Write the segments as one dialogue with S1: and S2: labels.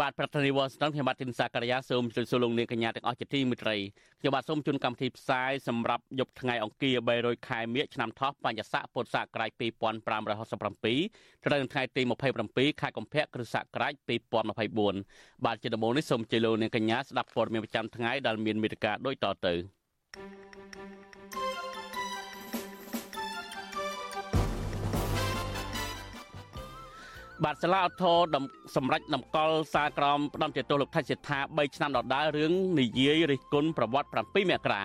S1: បាទប្រធានាធិបតីវ៉ាស៊ីនតោនខ្ញុំបាទទីនសាករិយាសូមជម្រាបសួរលោកនាងកញ្ញាទាំងអស់ជាទីមេត្រីខ្ញុំបាទសូមជូនកម្មវិធីផ្សាយសម្រាប់យប់ថ្ងៃអង្គារ300ខែមិញឆ្នាំថោះបញ្ញស័កពុទ្ធសករាជ2567ត្រូវនៅថ្ងៃទី27ខែកុម្ភៈគ្រិស្តសករាជ2024បាទជាដំបូងនេះសូមជម្រាបលោកនាងកញ្ញាស្ដាប់ព័ត៌មានប្រចាំថ្ងៃដែលមានមេត្តាដូចតទៅ បាទសាលាឧទ្ធរសម្រាប់តម្កល់សារក្រមផ្ដំចេតោលោកថៃសិដ្ឋា3ឆ្នាំដដែលរឿងនិយាយរិះគន់ប្រវត្តិ7មករា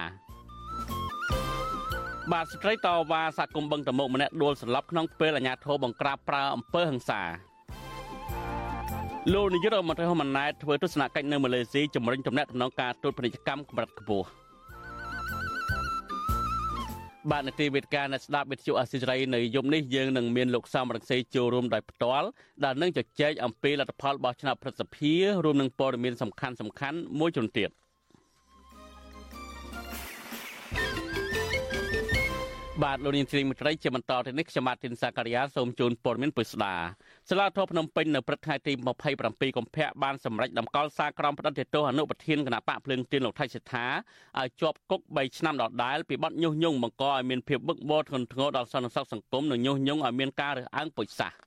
S1: បាទស្ត្រីតវ៉ាសាគុំបឹងតមុកម្នាក់ដួលសន្លប់ក្នុងពេលអាជ្ញាធរបង្ក្រាបប្រើអំពើហិង្សាលោកនាយករដ្ឋមន្ត្រីហ៊ុនម៉ាណែតធ្វើទស្សនកិច្ចនៅម៉ាឡេស៊ីជំរុញទំនាក់ទំនងការទូតពាណិជ្ជកម្មកម្រិតខ្ពស់ បាទនាទីវេទិកាអ្នកស្ដាប់វិទ្យុអសិរ័យនៅយប់នេះយើងនឹងមានលោកសំរងសេចូលរួមដោយផ្ទាល់ដែលនឹងជជែកអំពីលទ្ធផលបោះឆ្នោតប្រសិទ្ធភាពរួមនឹងព័ត៌មានសំខាន់សំខាន់មួយចំនួនទៀត។ បាទលោកនាងស្រីមិត្តរីជាបន្តទៅនេះខ្ញុំបាទទីនសាការីយ៉ាសូមជូនព័ត៌មានពុស្ដាសាលាធរភ្នំពេញនៅព្រឹកថ្ងៃទី27កុម្ភៈបានសម្រេចតម្កល់សារក្រមផ្ដន្ទាទោសអនុប្រធានគណៈបកភ្លើងទៀនលោកថៃសិដ្ឋាឲ្យជាប់គុក3ឆ្នាំដដែលពីបទញុះញង់បង្កឲ្យមានភាពបឹកបោធ្ងន់ធ្ងរដល់សន្តិសុខសង្គមនិងញុះញង់ឲ្យមានការរើសអើងពុជសាសន៍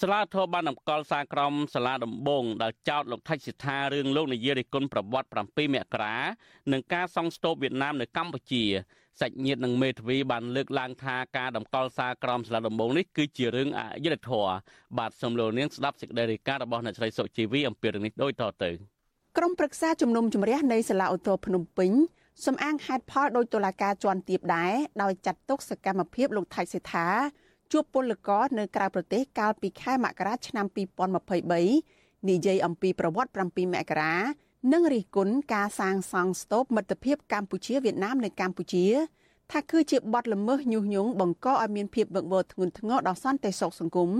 S1: សាលាធរបានតម្កល់សារក្រមសាលាដំបងដែលចោទលោកថៃសិដ្ឋារឿងលោកនាយរិគុណប្រវត្តិ7មករានិងការសង់ស្ទូបវៀតណាមនៅកម្ពុជា សាច់ញាតិនិងមេធាវីបានលើកឡើងថាការតម្កល់សារក្រមសាលាដំបងនេះគឺជារឿងអយុត្តិធម៌បាទសូមលោកនាងស្ដាប់សេចក្តីរាយការណ៍របស់អ្នកស្រីសុជីវីអំពីរឿងនេះដូចតទៅ
S2: ក្រុមប្រឹក្សាជំនុំជម្រះនៃសាលាឧទ្ធរភ្នំពេញសំអាងហេតុផលដោយតុលាការជាន់ទាបដែរដោយចាត់ទុកសកម្មភាពលោកថៃសេដ្ឋាជួបពលករនៅក្រៅប្រទេសកាលពីខែមករាឆ្នាំ2023និយាយអំពីប្រវត្តិ7មករា និងរិះគន់ការសាងសង់ស្ទូបមិត្តភាពកម្ពុជាវៀតណាមនៅកម្ពុជាថាគឺជាបទល្មើសញុះញង់បង្កឲ្យមានភាពវឹកវរធ្ងន់ធ្ងរដល់សន្តិសុខសង្គម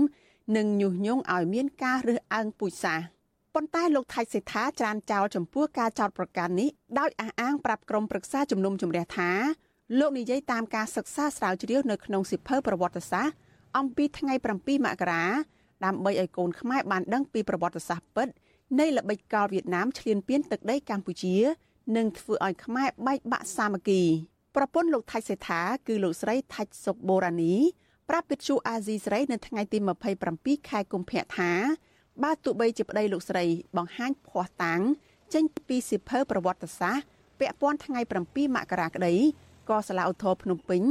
S2: និងញុះញង់ឲ្យមានការរើសអើងពូជសាសន៍ប៉ុន្តែលោកថៃសេដ្ឋាច្រានចោលចំពោះការចោទប្រកាន់នេះដោយអះអាងប្រាប់ក្រុមប្រឹក្សាជំនុំជម្រះថាលោកនិយាយតាមការសិក្សាស្រាវជ្រាវនៅក្នុងសិភៅប្រវត្តិសាស្ត្រអំពីថ្ងៃ7មករាដើម្បីឲ្យកូនខ្មែរបានដឹងពីប្រវត្តិសាស្ត្រពិត នៃល្បិចកលវៀតណាមឈ្លានពានទឹកដីកម្ពុជានិងធ្វើឲ្យខ្មែរបែកបាក់សាមគ្គីប្រពន្ធលោកថៃសេដ្ឋាគឺលោកស្រីថាច់សុកបូរ៉ានីប្រាប់វិទ្យុអាស៊ីសេរីនៅថ្ងៃទី27ខែកុម្ភៈថាបើទោះបីជាប្តីលោកស្រីបង្ហាញភ័ស្តុតាងចេញពីសិភៅប្រវត្តិសាស្ត្រពាក់ព័ន្ធថ្ងៃ7មករាក្តីក៏សាលាឧទ្ធរភ្នំពេញ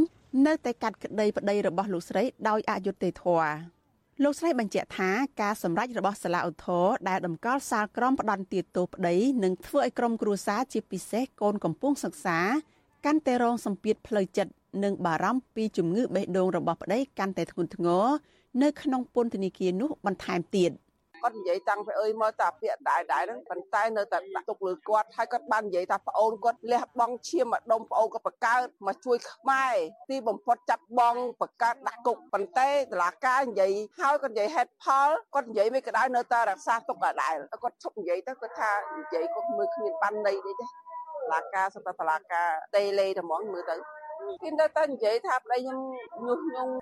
S2: នៅតែកាត់ក្តីប្តីរបស់លោកស្រីដោយអយុត្តិធម៌ លោកស្រីបញ្ជាក់ថាការសម្រេចរបស់សាលាឧទ្ធរដែលតម្កល់សាលក្រមផ្ដន់ទាទោសប្តីនឹងធ្វើឲ្យក្រុមគ្រួសារជាពិសេសកូនកំពុងសិក្សា កាន់តែរងសម្ពាធផ្លូវចិត្តនិងបារម្ភពីជំងឺបេះដូងរបស់ប្តីកាន់តែធ្ងន់ធ្ងរនៅក្នុងពន្ធនាគារនោះបន្ថែមទៀត។
S3: គាត់និយាយតាំងពីអើយមកតាពាក្យដែរដែរហ្នឹងប៉ុន្តែនៅតែដាក់ទុកលើគាត់ហើយគាត់បាននិយាយថាប្អូនគាត់លះបង់ឈាមម្ដុំប្អូនគាត់បង្កើតមកជួយខ្មែរទីបំផុតចាប់បងបង្កើតដាក់គុកប៉ុន្តែតឡាការនិយាយហើយគាត់និយាយហេតុផលគាត់និយាយមិនក្តៅនៅតែរក្សាទុកដដែលគាត់ឈប់និយាយទៅគាត់ថានិយាយគាត់មើលគ្មានបានន័យទេតឡាការសម្រាប់តឡាការតេលេតែហ្មងមើលទៅគេនៅតែនិយាយថាប្តីខ្ញុំញុះញង់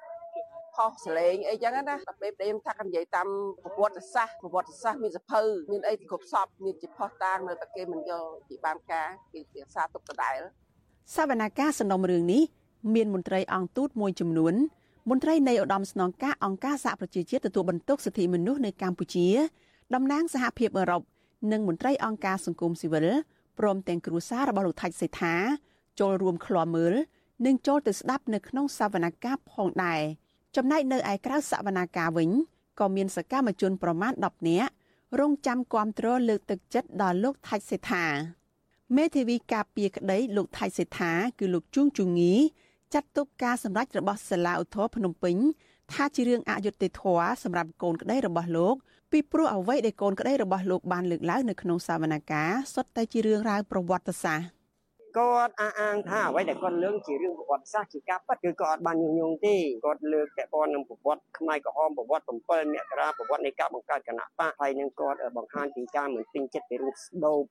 S3: ខុសសលេងអីចឹងណាតែពេលខ្ញុំថាគាត់និយាយតាមប្រវត្តិសាស្ត្រប្រវត្តិសាស្ត្រមានសភៅមានអីគ្រប់សពមានជាផុសតាងនៅតែគេមិនយកជាបានការគេរក្សាទុកដដែល
S2: សវនកម្មសំណុំរឿងនេះមានមន្ត្រីអង្គទូតមួយចំនួនមន្ត្រីនៃឧត្តមស្នងការអង្គការសហប្រជាជាតិទទួលបន្ទុកសិទ្ធិមនុស្សនៅកម្ពុជាតំណាងសហភាពអឺរ៉ុបនិងមន្ត្រីអង្គការសង្គមស៊ីវិលព្រមទាំងគ្រួសាររបស់លោកថាច់សេដ្ឋាចូលរួមឃ្លាំមើលនិងចូលទៅស្ដាប់នៅក្នុងសវនកម្មផងដែរ ចំណែកនៅឯក្រៅសវនាការវិញក៏មានសកម្មជនប្រមាណ10នាក់រងចាំគាំទ្រលើកទឹកចិត្តដល់លោកថៃសេដ្ឋាមេធាវីការពារក្តីលោកថៃសេដ្ឋាគឺលោកជួងជងីចាត់ទុកការសម្រេចរបស់សាលាឧទ្ធរភ្នំពេញថាជារឿងអយុត្តិធម៌សម្រាប់កូនក្តីរបស់លោកពីព្រោះអ្វីដែលកូនក្តីរបស់លោកបានលើកឡើងនៅក្នុងសវនកម្មសុទ្ធតែជារឿងរ៉ាវប្រវត្តិសាស្ត្រ
S4: គាត់អះអាងថាអ្វីដែលគាត់លើកជារឿងប្រវត្តិសាស្ត្រជាការពិតគឺគាត់អត់បានញុះញង់ទេគាត់លើកពាក់ព័ន្ធនឹងប្រវត្តិខ្មែរក្រហមប្រវត្តិ7មករាប្រវត្តិនៃការបង្កើតគណៈបកហើយនឹងគាត់បង្ហាញពីការមិនពេញចិត្តពីរូបស្ដោប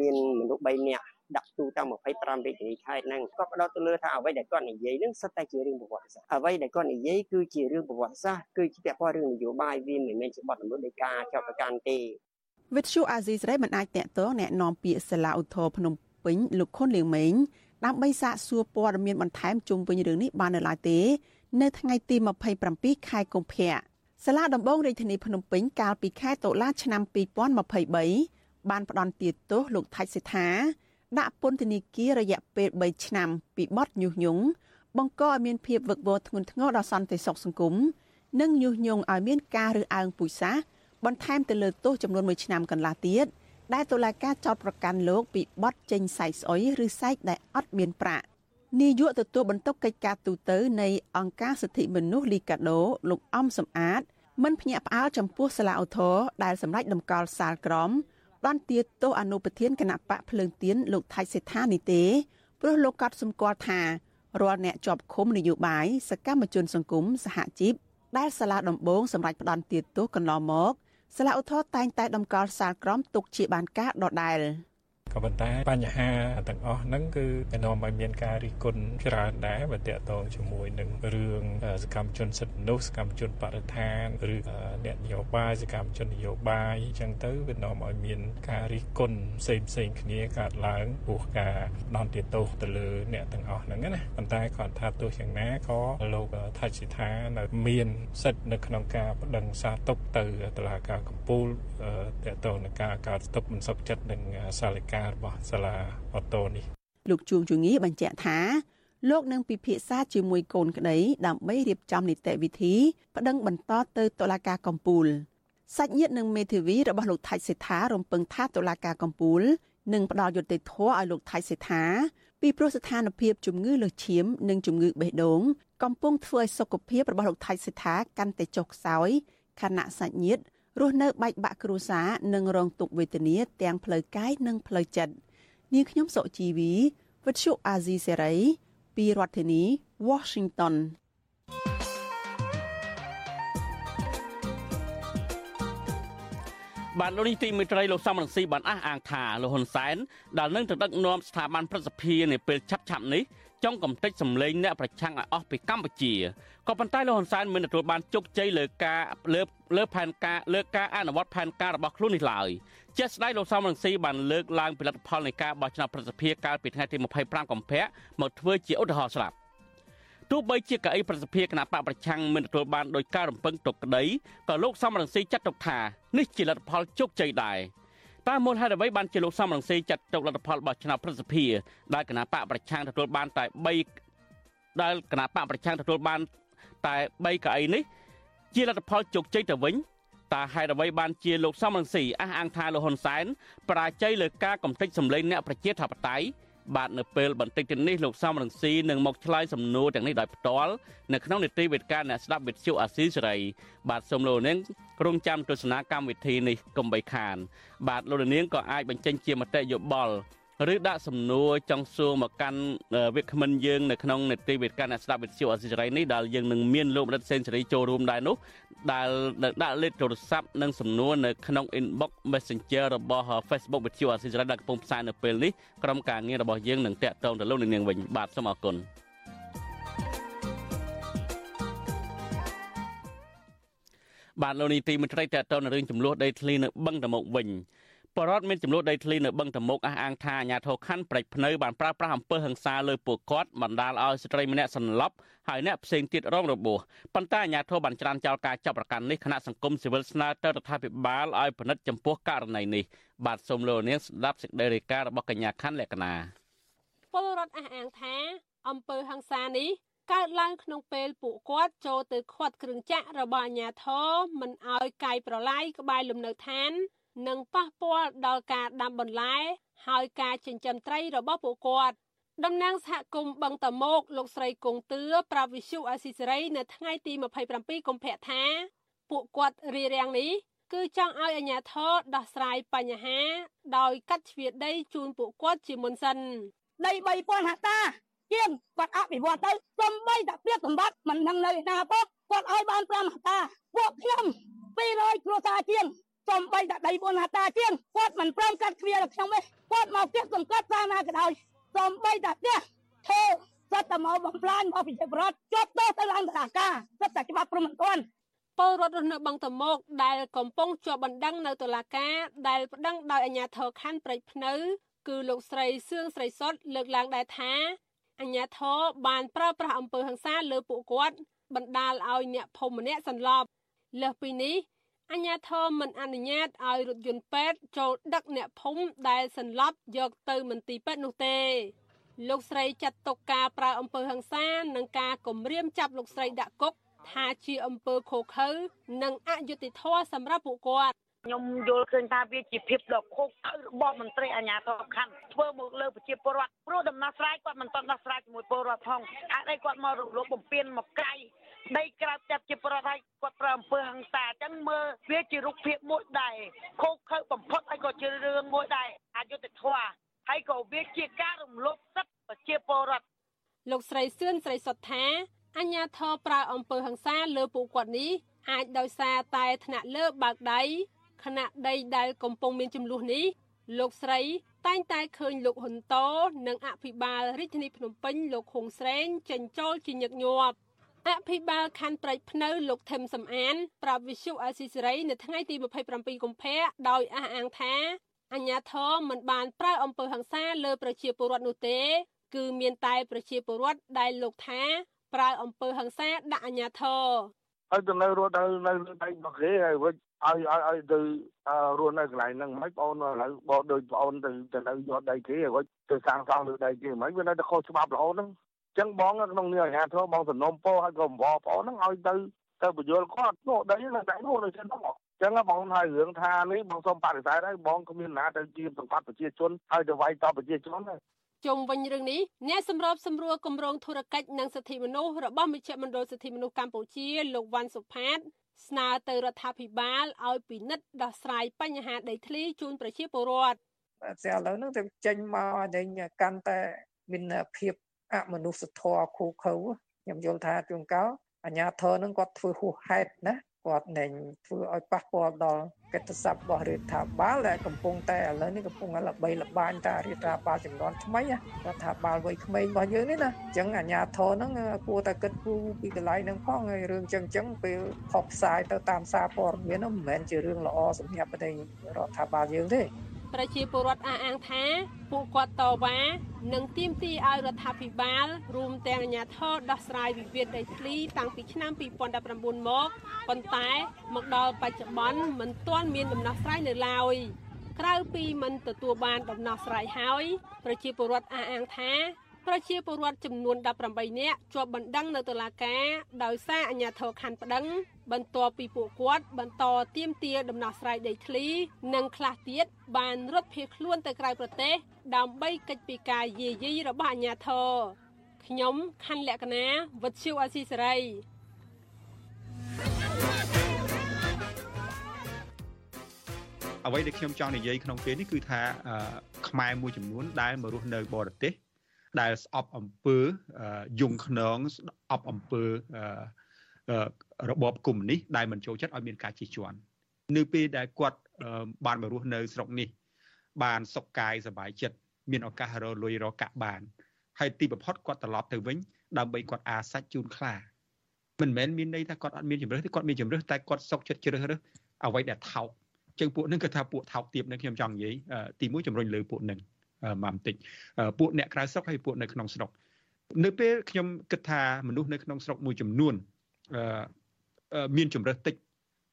S4: មានមនុស្ស3នាក់ដាក់ទូតាម25រាជធានីខេត្តហ្នឹងគាត់ផ្ដោតទៅលើថាអ្វីដែលគាត់និយាយហ្នឹងសិតតែជារឿងប្រវត្តិសាស្ត្រអ្វីដែលគាត់និយាយគឺជារឿងប្រវត្តិសាស្ត្រគឺជាពាក់ព័ន្ធរឿងនយោបាយវាមិនមែនជាបទល្មើសដោយការចាប់ប្រកាន់ទេ
S2: វិទ្យុអាស៊ីសេរីមិនអាចតកតងแนะនាំពាក្យសាលាឧទ្ធរភ្នំ ពេញលោកខុនលៀងម៉េងដើម្បីសាកសួរព័ត៌មានបន្ថែមជុំវិញរឿងនេះបាននៅឡើយទេ នៅថ្ងៃទី27ខែកុម្ភៈសាលាដំបងរាជធានីភ្នំពេញកាលពីខែតុលាឆ្នាំ2023បានផ្ដន្ទាទោសលោកថាច់សេដ្ឋាដាក់ពន្ធនាគាររយៈពេល3ឆ្នាំពីបទញុះញង់បង្កឲ្យមានភាពវឹកវរធ្ងន់ធ្ងរដល់សន្តិសុខសង្គមនិងញុះញង់ឲ្យមានការរើសអើងពូជសាសន៍បន្ថែមទៅលើទោសចំនួន1ឆ្នាំកន្លះទៀត ដែលតុលាការចោទប្រកាន់លោកពីបទចេញសែកស្អុយឬសែកដែលអត់មានប្រាក់នាយកទទួលបន្ទុកកិច្ចការទូតនៃអង្គការសិទ្ធិមនុស្សលីកាដូលោកអំសំអាតមិនភ្ញាក់ផ្អើលចំពោះសាលាឧទ្ធរដែលសម្ដេចតម្កល់សាលក្រមបានទាទោសអនុប្រធានគណៈបកភ្លើងទៀនលោកថៃសេដ្ឋានេះទេព្រោះលោកកត់សម្គាល់ថារាល់អ្នកជាប់ឃុំនយោបាយសកម្មជនសង្គមសហជីពដែលសាលាដំបងសម្រាប់ផ្ដន់ទាទោសកន្លងមក សាលាឧទ្ធរតែងតែតម្កល់សាលក្រមទុកជាបានការដដែល។
S5: ក៏ប៉ុន្តែបញ្ហាទាំងអស់ហ្នឹងគឺនាំឲ្យមានការរិះគន់ច្រើនដែរបើតកតងជាមួយនឹងរឿងសកម្មជនសិទ្ធិមនុស្សសកម្មជនបរិស្ថានឬអ្នកនយោបាយសកម្មជននយោបាយអញ្ចឹងទៅវានាំឲ្យមានការរិះគន់ផ្សេងផ្សេងគ្នាកើតឡើងព្រោះការដន្ទាទោសទៅលើអ្នកទាំងអស់ហ្នឹងណាប៉ុន្តែគាត់ថាទោះយ៉ាងណាក៏លោកថាច់សិដ្ឋានៅមានសិទ្ធិនៅក្នុងការបដិងសាទុកទៅតុលាការកំពូលតកតងនឹងការកើតទុកមិនសុខចិត្តនឹងសាលិការបស់សាលាអូតូនេះ
S2: លោកជួងជងីបញ្ជាក់ថាលោកនឹងពិភាក្សាជាមួយកូនក្តីដើម្បីរៀបចំនីតិវិធីប្តឹងបន្តទៅតុលាការកំពូលសាច់ញាតិនិងមេធាវីរបស់លោកថៃសេដ្ឋារំពឹងថាតុលាការកំពូលនឹងផ្ដល់យុត្តិធម៌ឲ្យលោកថៃសេដ្ឋាពីព្រោះស្ថានភាពជំងឺលើសឈាមនិងជំងឺបេះដូងកំពុងធ្វើឲ្យសុខភាពរបស់លោកថៃសេដ្ឋាកាន់តែចុះខ្សោយខណៈសាច់ញាតិ រស់នៅបែកបាក់គ្រួសារនិងរងទុក្ខវេទនាទាំងផ្លូវកាយនិងផ្លូវចិត្តនាងខ្ញុំសុជីវីវិទ្យុអាស៊ីសេរីពីរដ្ឋធានី Washington
S1: បានលោកនេះទីមេត្រីលោកសំរងស៊ីបានអះអាងថាលោកហ៊ុនសែនដែលនឹងទៅដឹកនាំស្ថាប័នប្រសិទ្ធភាពនាពេលឆាប់ឆាប់នេះ ចង់កំទេចសម្លេងអ្នកប្រឆាំងឲ្យអស់ពីកម្ពុជាក៏ប៉ុន្តែលោកហ៊ុនសែនមិនទទួលបានជោគជ័យលើការលើលើផែនការលើការអនុវត្តផែនការរបស់ខ្លួននេះឡើយជាស្ដេចលោកសំរងស៊ីបានលើកឡើងផលិតផលនៃការបោះឆ្នោតប្រសិទ្ធភាពកាលពីថ្ងៃទី25កុម្ភៈមកធ្វើជាឧទាហរណ៍ស្រាប់ទោះបីជាកៅអីប្រសិទ្ធភាពគណៈបកប្រឆាំងមិនទទួលបានដោយការរំពឹងទុកក្តីក៏លោកសំរងស៊ីចាត់ទុកថានេះជាលទ្ធផលជោគជ័យដែរ តើមូលហេតុអ្វីបានជាលោកសំរងស៊ីចាត់ទុកលទ្ធផលរបស់ឆ្នោតប្រសិទ្ធភាពដែលគណៈបកប្រឆាំងទទួលបានតែ3ដែលគណៈបកប្រឆាំងទទួលបានតែ3កៅអីនេះជាលទ្ធផលជោគជ័យទៅវិញតើហេតុអ្វីបានជាលោកសំរងស៊ីអះអាងថាលោកហ៊ុនសែនបរាជ័យលើការកំទេចសម្លេងអ្នកប្រជាធិបតេយ្យ បាទនៅពេលបន្តិចទៀតនេះលោកសំរងស៊ីនឹងមកឆ្លើយសំណួរទាំងនេះដោយផ្ទាល់នៅក្នុងនីតិវេទិកាអ្នកស្ដាប់វិទ្យុអាស៊ីសេរីបាទសូមលោកនាងរងចាំទស្សនាកម្មវិធីនេះកុំបីខាន បាទលោកនាងក៏អាចបញ្ចេញជាមតិយោបល់ ឬដាក់សំណួរចង់សួរមកកាន់វាគ្មិនយើងនៅក្នុងនេតិវិទ្យាអ្នកស្ដាប់វិទ្យុអសិរ័យនេះដែលយើងនឹងមានលោករដ្ឋសេនស៊ូរីចូលរួមដែរនោះដែលដាក់លេខទូរស័ព្ទនិងសំណួរនៅក្នុង inbox messenger របស់ Facebook វិទ្យុអសិរ័យដែលកំពុងផ្សាយនៅពេលនេះក្រុមការងាររបស់យើងនឹងតាក់ទងទៅលោកនាងវិញបាទសូមអរគុណបាទលោកនីតិមន្ត្រីតេតតនៅរឿងចំនួនដីធ្លីនៅបឹងតមុកវិញ បរដ្ឋមានចំនួនដីធ្លីនៅបឹងតមុកអះអាងថាអាញាធរខណ្ឌប្រេចភ្នៅបានប្រើប្រាស់អំពើហិង្សាលើពួកគាត់បណ្ដាលឲ្យស្ត្រីម្នាក់សន្លប់ហើយអ្នកផ្សេងទៀតរងរបួសប៉ុន្តែអាញាធរបានច្រានចោលការចាប់ប្រកាន់នេះគណៈសង្គមស៊ីវិលស្នើទៅរដ្ឋាភិបាលឲ្យពិនិត្យចំពោះករណីនេះបាទសូមលោកនាងស្ដាប់សេចក្តីរាយការណ៍របស់កញ្ញាខណ្ឌលក្ខណា
S6: ពលរដ្ឋអះអាងថាអំពើហិង្សានេះកើតឡើងក្នុងពេលពួកគាត់ចូលទៅខាត់គ្រឿងចាក់របស់អាជ្ញាធរមិនឲ្យកាយប្រឡាយក្បែរលំនៅឋាន និងប៉ះពាល់ដល់ការដាំបន្លែ ហើយការចិញ្ចឹមត្រីរបស់ពួកគាត់តំណាងសហគមន៍បឹងតមោកលោកស្រីគង់ទឿប្រាវិសុអាស៊ីសេរីនៅថ្ងៃទី27កុម្ភៈថាពួកគាត់រៀបរៀងនេះគឺចង់ឲ្យអាជ្ញាធរដោះស្រាយបញ្ហា ដោយកាត់ជ្រៀតដីជូនពួកគាត់ជាមុនសិន
S7: ដី3000ហិកតាជាងគាត់អភិវឌ្ឍទៅសំបីតែព្រៀបសម្បត្តិមិននឹងនៅណាទៅគាត់ឲ្យបាន5ហិកតាពួកខ្ញុំ200គ្រួសារជាង សំបីតែដី4ហិកតាជាងគាត់មិនព្រមកាត់គ្រាដល់ខ្ញុំទេគាត់មកផ្ទះសង្កត់សាណាក៏ដោយសំបីតែផ្ទះធ្វើសត្វតែមកបំផ្លាញមកប្រជាប្រដ្ឋជាប់ទោសទៅឡើងតុលាការសត្វតែច្បាប់ព្រមមិនទាន់
S6: ពលរដ្ឋរស់នៅបឹងតមោកដែលកំពុងជាប់បណ្ដឹងនៅតុលាការដែលប្តឹងដោយអាជ្ញាធរខណ្ឌព្រៃភ្នៅគឺលោកស្រីសឿងស្រីសុតលើកឡើងដែរថាអាជ្ញាធរបានប្រើប្រាស់អំពើហិង្សាលើពួកគាត់បណ្ដាលឲ្យអ្នកភូមិម្នាក់សន្លប់លើសពីនេះ អញ្ញាធមមិនអនុញ្ញាតឲ្យរថយន្តពេទ្យចូលដឹកអ្នកភូមិដែលសន្លប់យកទៅមន្ទីរពេទ្យនោះទេលោកស្រីចាត់ទុកការប្រើអំពើហិង្សានិងការគំរាមចាប់លោកស្រីដាក់គុកថាជាអំពើខុសខើនិងអយុត្តិធម៌សម្រាប់ពួកគាត់
S8: ខ្ញុំយល់ឃើញថាវាជាភាពដ៏ខុសខើរបស់មន្ត្រីអាជ្ញាធរខណ្ឌធ្វើមកលើប្រជាពលរដ្ឋព្រោះដំណោះស្រាយគាត់មិនទាន់ដោះស្រាយជាមួយពលរដ្ឋផងអាចអីគាត់មករំលោភបំពានមកក្រៃដីក្រៅចាប់ជាប្រវត្តិឲ្យគាត់ប្រើអំពើហិង្សាអញ្ចឹងមើលវាជារូបភាពមួយដែរខុសខើបំផុតហើយក៏ជារឿងមួយដែរអយុត្តិធម៌ហើយក៏វាជាការរំលោភសិទ្ធិប្រជាពលរដ្ឋ
S6: លោកស្រីសឿនស្រីសុតថាអញ្ញាធរប្រើអំពើហិង្សាលើពួកគាត់នេះអាចដោយសារតែថ្នាក់លើបើកដៃ ខណៈដីដែលកំពុងមានចំនួននេះលោកស្រីតែងតែឃើញលោកហ៊ុនតូនិងអភិបាលរាជធានីភ្នំពេញលោកហុងស្រេងចេញចូលជាញឹកញាប់អភិបាលខណ្ឌព្រៃភ្នៅលោកថឹមសំអានប្រាប់វិសុអស៊ីសេរីនៅថ្ងៃទី27កុម្ភៈដោយអះអាងថាអញ្ញាធមមិនបានប្រើអំពើហិង្សាលើប្រជាពលរដ្ឋនោះទេ គឺមានតែប្រជាពលរដ្ឋដែលលោកថាប្រើអំពើហិង្សាដាក់អញ្ញាធម
S9: ហើយទៅនៅរត់នៅនៅដៃរបស់គេហើយវិញ ឲ្យឲ្យឲ្យទៅរស់នៅកន្លែងហ្នឹងមិនបងឥឡូវបងដូចបងទៅទៅនៅយកដីគេហើយទៅសាងសង់លើដីគេមិនវានៅតែខុសច្បាប់រហូតហ្នឹងចឹងបងក្នុងនាមអាជ្ញាធរបងសំណុំពោឲ្យក៏បងប្អូនហ្នឹងឲ្យទៅទៅបញ្យល់គាត់នោះដីនៅតែនោះនៅចឹងហ្នឹងចឹងបងហើយរឿងថានេះបងសូមបដិសេធហើយបងគ្មានណាទៅជាសង្កត់ប្រជាជនហើយទៅវាយតបប្រជាជនទេ
S6: ជុំវិញរឿងនេះអ្នកសម្របសម្រួលគម្រោងធុរកិច្ចនិងសិទ្ធិមនុស្សរបស់មជ្ឈមណ្ឌលសិទ្ធិមនុស្សកម្ពុជាលោកវ៉ាន់សុផាត ស្នើទៅរដ្ឋាភិបាលឲ្យពិនិត្យដោះស្រាយបញ្ហាដីធ្លីជូនប្រជាពលរដ្ឋ
S10: តែឥឡូវហ្នឹងទៅចេញមកឲ្យកាន់តែមានភាពអមនុស្សធម៌ខូខើខ្ញុំយល់ថាជួនកាលអាញាធរនឹងគាត់ធ្វើហួសហេតុណា គាត់នឹងធ្វើឲ្យប៉ះពាល់ដល់កិត្តិស័ព្ទរបស់រដ្ឋាភិបាលដែលកំពុងតែឥឡូវនេះកំពុងល្បីល្បាញតារដ្ឋាភិបាលចំនួនថ្មីរដ្ឋាភិបាលវ័យក្មេងរបស់យើងនេះណាអញ្ចឹងអាញាធរហ្នឹងគួរតែគិតគូរពីកន្លែងហ្នឹងផងហើយរឿងចឹងចឹងពេលផុសផ្សាយទៅតាមសារព័ត៌មានហ្នឹងមិនមែនជារឿងល្អសម្រាប់ប្រទេសរដ្ឋាភិបាលយើងទេ
S6: ប្រជាពលរដ្ឋអះអាងថាពួកគាត់តវ៉ានិងទាមទារឲ្យរដ្ឋាភិបាលរួមទាំងអាជ្ញាធរដោះស្រាយវិវាទដីធ្លីតាំងពីឆ្នាំ2019មកប៉ុន្តែមកដល់បច្ចុប្បន្នមិនទាន់មានដំណោះស្រាយនៅឡើយក្រៅពីមិនទទួលបានដំណោះស្រាយហើយប្រជាពលរដ្ឋអះអាងថាប្រជាពលរដ្ឋចំនួន18នាក់ជាប់បណ្ដឹងនៅតុលាការដោយសារអាជ្ញាធរខណ្ឌប្តឹង បន្ទាប់ពីពួកគាត់បន្តទាមទារដំណោះស្រាយដីធ្លី និងខ្លះទៀតបានរត់ភៀសខ្លួនទៅក្រៅប្រទេស ដើម្បីកិច្ចពីការយាយីរបស់អាជ្ញាធរខ្ញុំខណ្ឌលក្ខណាវុទ្ធុអាស៊ីសេរី
S11: អ្វីដែលខ្ញុំចង់និយាយក្នុងពេលនេះគឺថាខ្មែរមួយចំនួនដែលមករស់នៅបរទេសដែលស្អប់អំពើយងខ្នងស្អប់អំពើ របបកុម្មុយនីសដែលមិនចូលចិត្តឲ្យមានការជិះជាន់នៅពេលដែលគាត់បានមករស់នៅស្រុកនេះ បានសុខកាយសบายចិត្តមានឱកាសរលុយរកកាក់បានហើយទីបំផុតគាត់ត្រឡប់ទៅវិញដើម្បីគាត់អាសាច់ជូនខ្លាមិនមែនមានន័យថាគាត់អត់មានជំរឿសទេគាត់មានជំរឿសតែគាត់សុកចិត្តជ្រើសរើសអ្វីដែលថោកចឹងពួកនឹងគឺថាពួកថោកទៀបនឹងខ្ញុំចង់និយាយទីមួយជំរុញលើពួកនឹងមកបន្តិចពួកអ្នកក្រៅស្រុកហើយពួកនៅក្នុងស្រុកនៅពេលខ្ញុំគិតថាមនុស្សនៅក្នុងស្រុកមួយចំនួន មានជំរើសតិច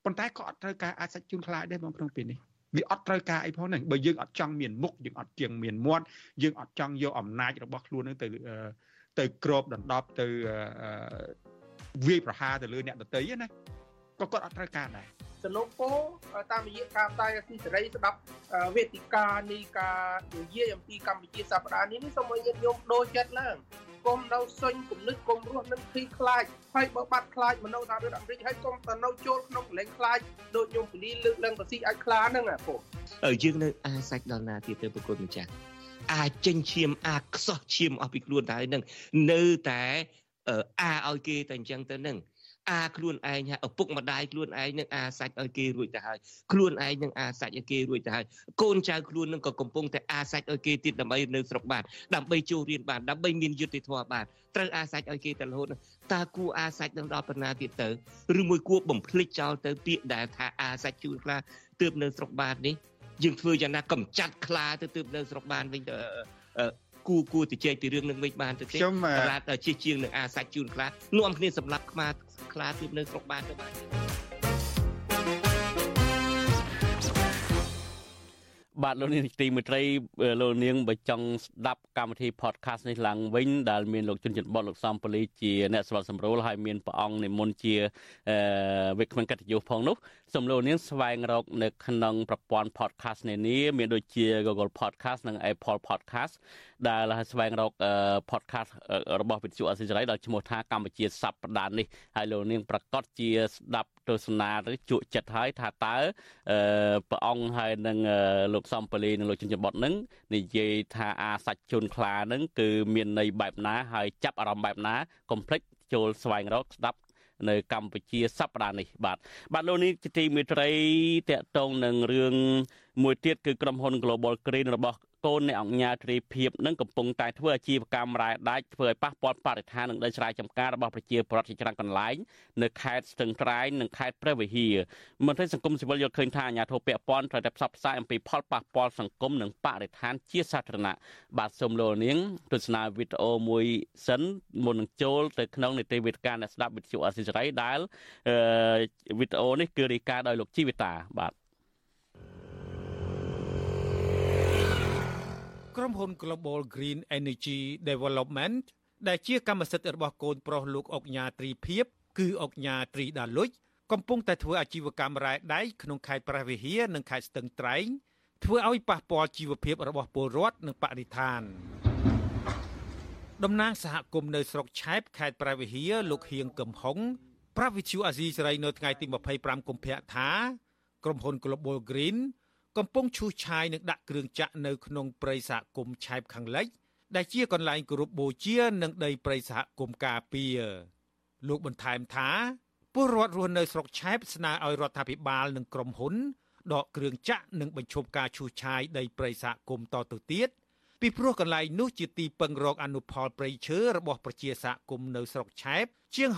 S11: ប៉ុន្តែក៏អត់ត្រូវការអាចសាច់ជូនខ្លាចដែរបងក្នុងពេលនេះវាអត់ត្រូវការអីផងហ្នឹងបើយើងអត់ចង់មានមុខយើងអត់ជាងមានមាត់យើងអត់ចង់យកអំណាចរបស់ខ្លួននឹងទៅទៅក្របដណ្ដប់ទៅវាយប្រហារទៅលើអ្នកដទៃណាក៏គាត់អត់ត្រូវការដែរ
S12: សលោកពោតាមរយៈការផ្សាយអសីសេរីស្ដាប់វេទិកានៃការនិយាយអំពីកម្ពុជាសប្តាហ៍នេះនេះសូមឲ្យញាតិញោមដូរចិត្តឡើងកុំនៅសុញគំនិតកុំរស់នឹងភីខ្លាចហើយបើបាត់ខ្លាចមនុស្សថាដូចអាមេរិកហើយកុំទៅនៅចូលក្នុងកលែងខ្លាចដូចញោមពូលីលើកឡើងបស៊ីអាចខ្លាហ្នឹងអាពុក
S13: យើងនៅអាសាច់ដល់ណាទៀតទៅប្រគុណម្ចាស់អាចចេញឈាមអាចខ្សោះឈាមអស់ពីខ្លួនតែហ្នឹងនៅតែអាឲ្យគេតែអញ្ចឹងទៅហ្នឹង អាខ្លួនឯងហើយឪពុកម្ដាយខ្លួនឯងនឹងអាសាច់ឲ្យគេរួចទៅហើយខ្លួនឯងនឹងអាសាច់ឲ្យគេរួចទៅហើយកូនចៅខ្លួននឹងក៏កំពុងតែអាសាច់ឲ្យគេទៀតដើម្បីនៅស្រុកបានដើម្បីចូលរៀនបានដើម្បីមានយុត្តិធម៌បានត្រូវអាសាច់ឲ្យគេទៅរហូតតើគួរអាសាច់នឹងដល់ប៉ុណ្ណាទៀតទៅឬមួយគួរបំភ្លេចចោលទៅពាក្យដែលថាអាសាច់ជួនខ្លះទើបនៅស្រុកបាននេះយើងធ្វើយ៉ាងណាកំចាត់ខ្លាទៅទើបនៅស្រុកបានវិញទៅគួរគួរទៅជែកពីរឿងនឹងវិញបានទៅទេ
S11: ខ្ញុំ
S13: ឡាតជិះជាងនឹងអាសាច់ជូនខ្លានាំគ្នាសម្រាប់ខ្មា ខ្លាទៀតនៅស្រុកបានទៅបាន
S1: បាទលោកនាងទីមេត្រីលោកនាងបើចង់ស្ដាប់កម្មវិធី podcast នេះឡើងវិញដែលមានលោកជុនច័ន្ទបតលោកសំពលីជាអ្នកស្វាត់សម្រួលហើយមានព្រះអង្គនិមន្តជាវិក្កាមកតយុផងនោះ សូមលោកនាងស្វែងរកនៅក្នុងប្រព័ន្ធ podcast នានាមានដូចជា Google Podcast និង Apple Podcast ដែលស្វែងរក podcast របស់វិទ្យុអសិរ័យដែលឈ្មោះថាកម្ពុជាសប្តាហ៍នេះហើយលោកនាងប្រកាសជាស្ដាប់ទស្សនាឬជក់ចិត្តហើយថាតើព្រះអង្គហើយនឹងលោកសំពលីនិងលោកចិញ្ចឹមបុតនឹងនិយាយថាអាសាច់ជន់ខ្លានឹងគឺមានន័យបែបណាហើយចាប់អារម្មណ៍បែបណាកុំភ្លេចចូលស្វែងរកស្ដាប់ នៅកម្ពុជាសប្តាហ៍នេះបាទបាទលោកនេះជាទីមេត្រីតកតងនឹងរឿងមួយទៀតគឺក្រុមហ៊ុន Global Green របស់ កូនអ្នកអង្គការត្រីភិបនឹងកំពុងតែធ្វើអាជីវកម្មរ៉ែដាច់ធ្វើឲ្យប៉ះពាល់បរិស្ថាននិងដីស្រែចម្ការរបស់ប្រជាពលរដ្ឋជាច្រើនកន្លែងនៅខេត្តស្ទឹងត្រែងនិងខេត្តព្រះវិហារមន្ត្រីសង្គមស៊ីវិលយល់ឃើញថាអាញាធិបតេយ្យពាន់ត្រូវតែផ្សព្វផ្សាយអំពីផលប៉ះពាល់សង្គមនិងបរិស្ថានជាសាធារណៈបាទសូមលោកនាងទស្សនាវីដេអូមួយសិនមុននឹងចូលទៅក្នុងនីតិវិទ្យាអ្នកស្ដាប់វិទ្យុអសិរ័យដែលវីដេអូនេះគឺរាយការណ៍ដោយលោកជីវិតាបាទ
S14: ក្រុមហ៊ុន Global Green Energy Development ដែលជាកម្មសិទ្ធិរបស់កូនប្រុសលោកអុកញ៉ាត្រីភិបគឺអុកញ៉ាត្រីដាលុចកំពុងតែធ្វើអាជីវកម្មរ៉ែដែកក្នុងខេត្តព្រះវិហារនិងខេត្តស្ទឹងត្រែងធ្វើឲ្យប៉ះពាល់ជីវភាពរបស់ពលរដ្ឋនិងបរិស្ថានតំណាងសហគមន៍នៅស្រុកឆែបខេត្តព្រះវិហារលោកហៀងកឹមហុងប្រាវិទ្យូអាស៊ីសេរីនៅថ្ងៃទី25កុម្ភៈថាក្រុមហ៊ុន Global Green កំពុងឈូសឆាយនិងដាក់គ្រឿងចាក់នៅក្នុងព្រៃសហគមន៍ឆែបខាងលិច ដែលជាកន្លែងគោរពបូជានិងដីព្រៃសហគមន៍ការពារលោកបន្ថែមថាពលរដ្ឋរស់នៅស្រុកឆែបស្នើឲ្យរដ្ឋាភិបាលនិងក្រុមហ៊ុនដកគ្រឿងចាក់និងបញ្ឈប់ការឈូសឆាយដីព្រៃសហគមន៍តទៅទៀតពីព្រោះកន្លែងនោះជាទីពឹងរកអនុផលព្រៃឈើរបស់ប្រជាសហគមន៍នៅស្រុកឆែបជាង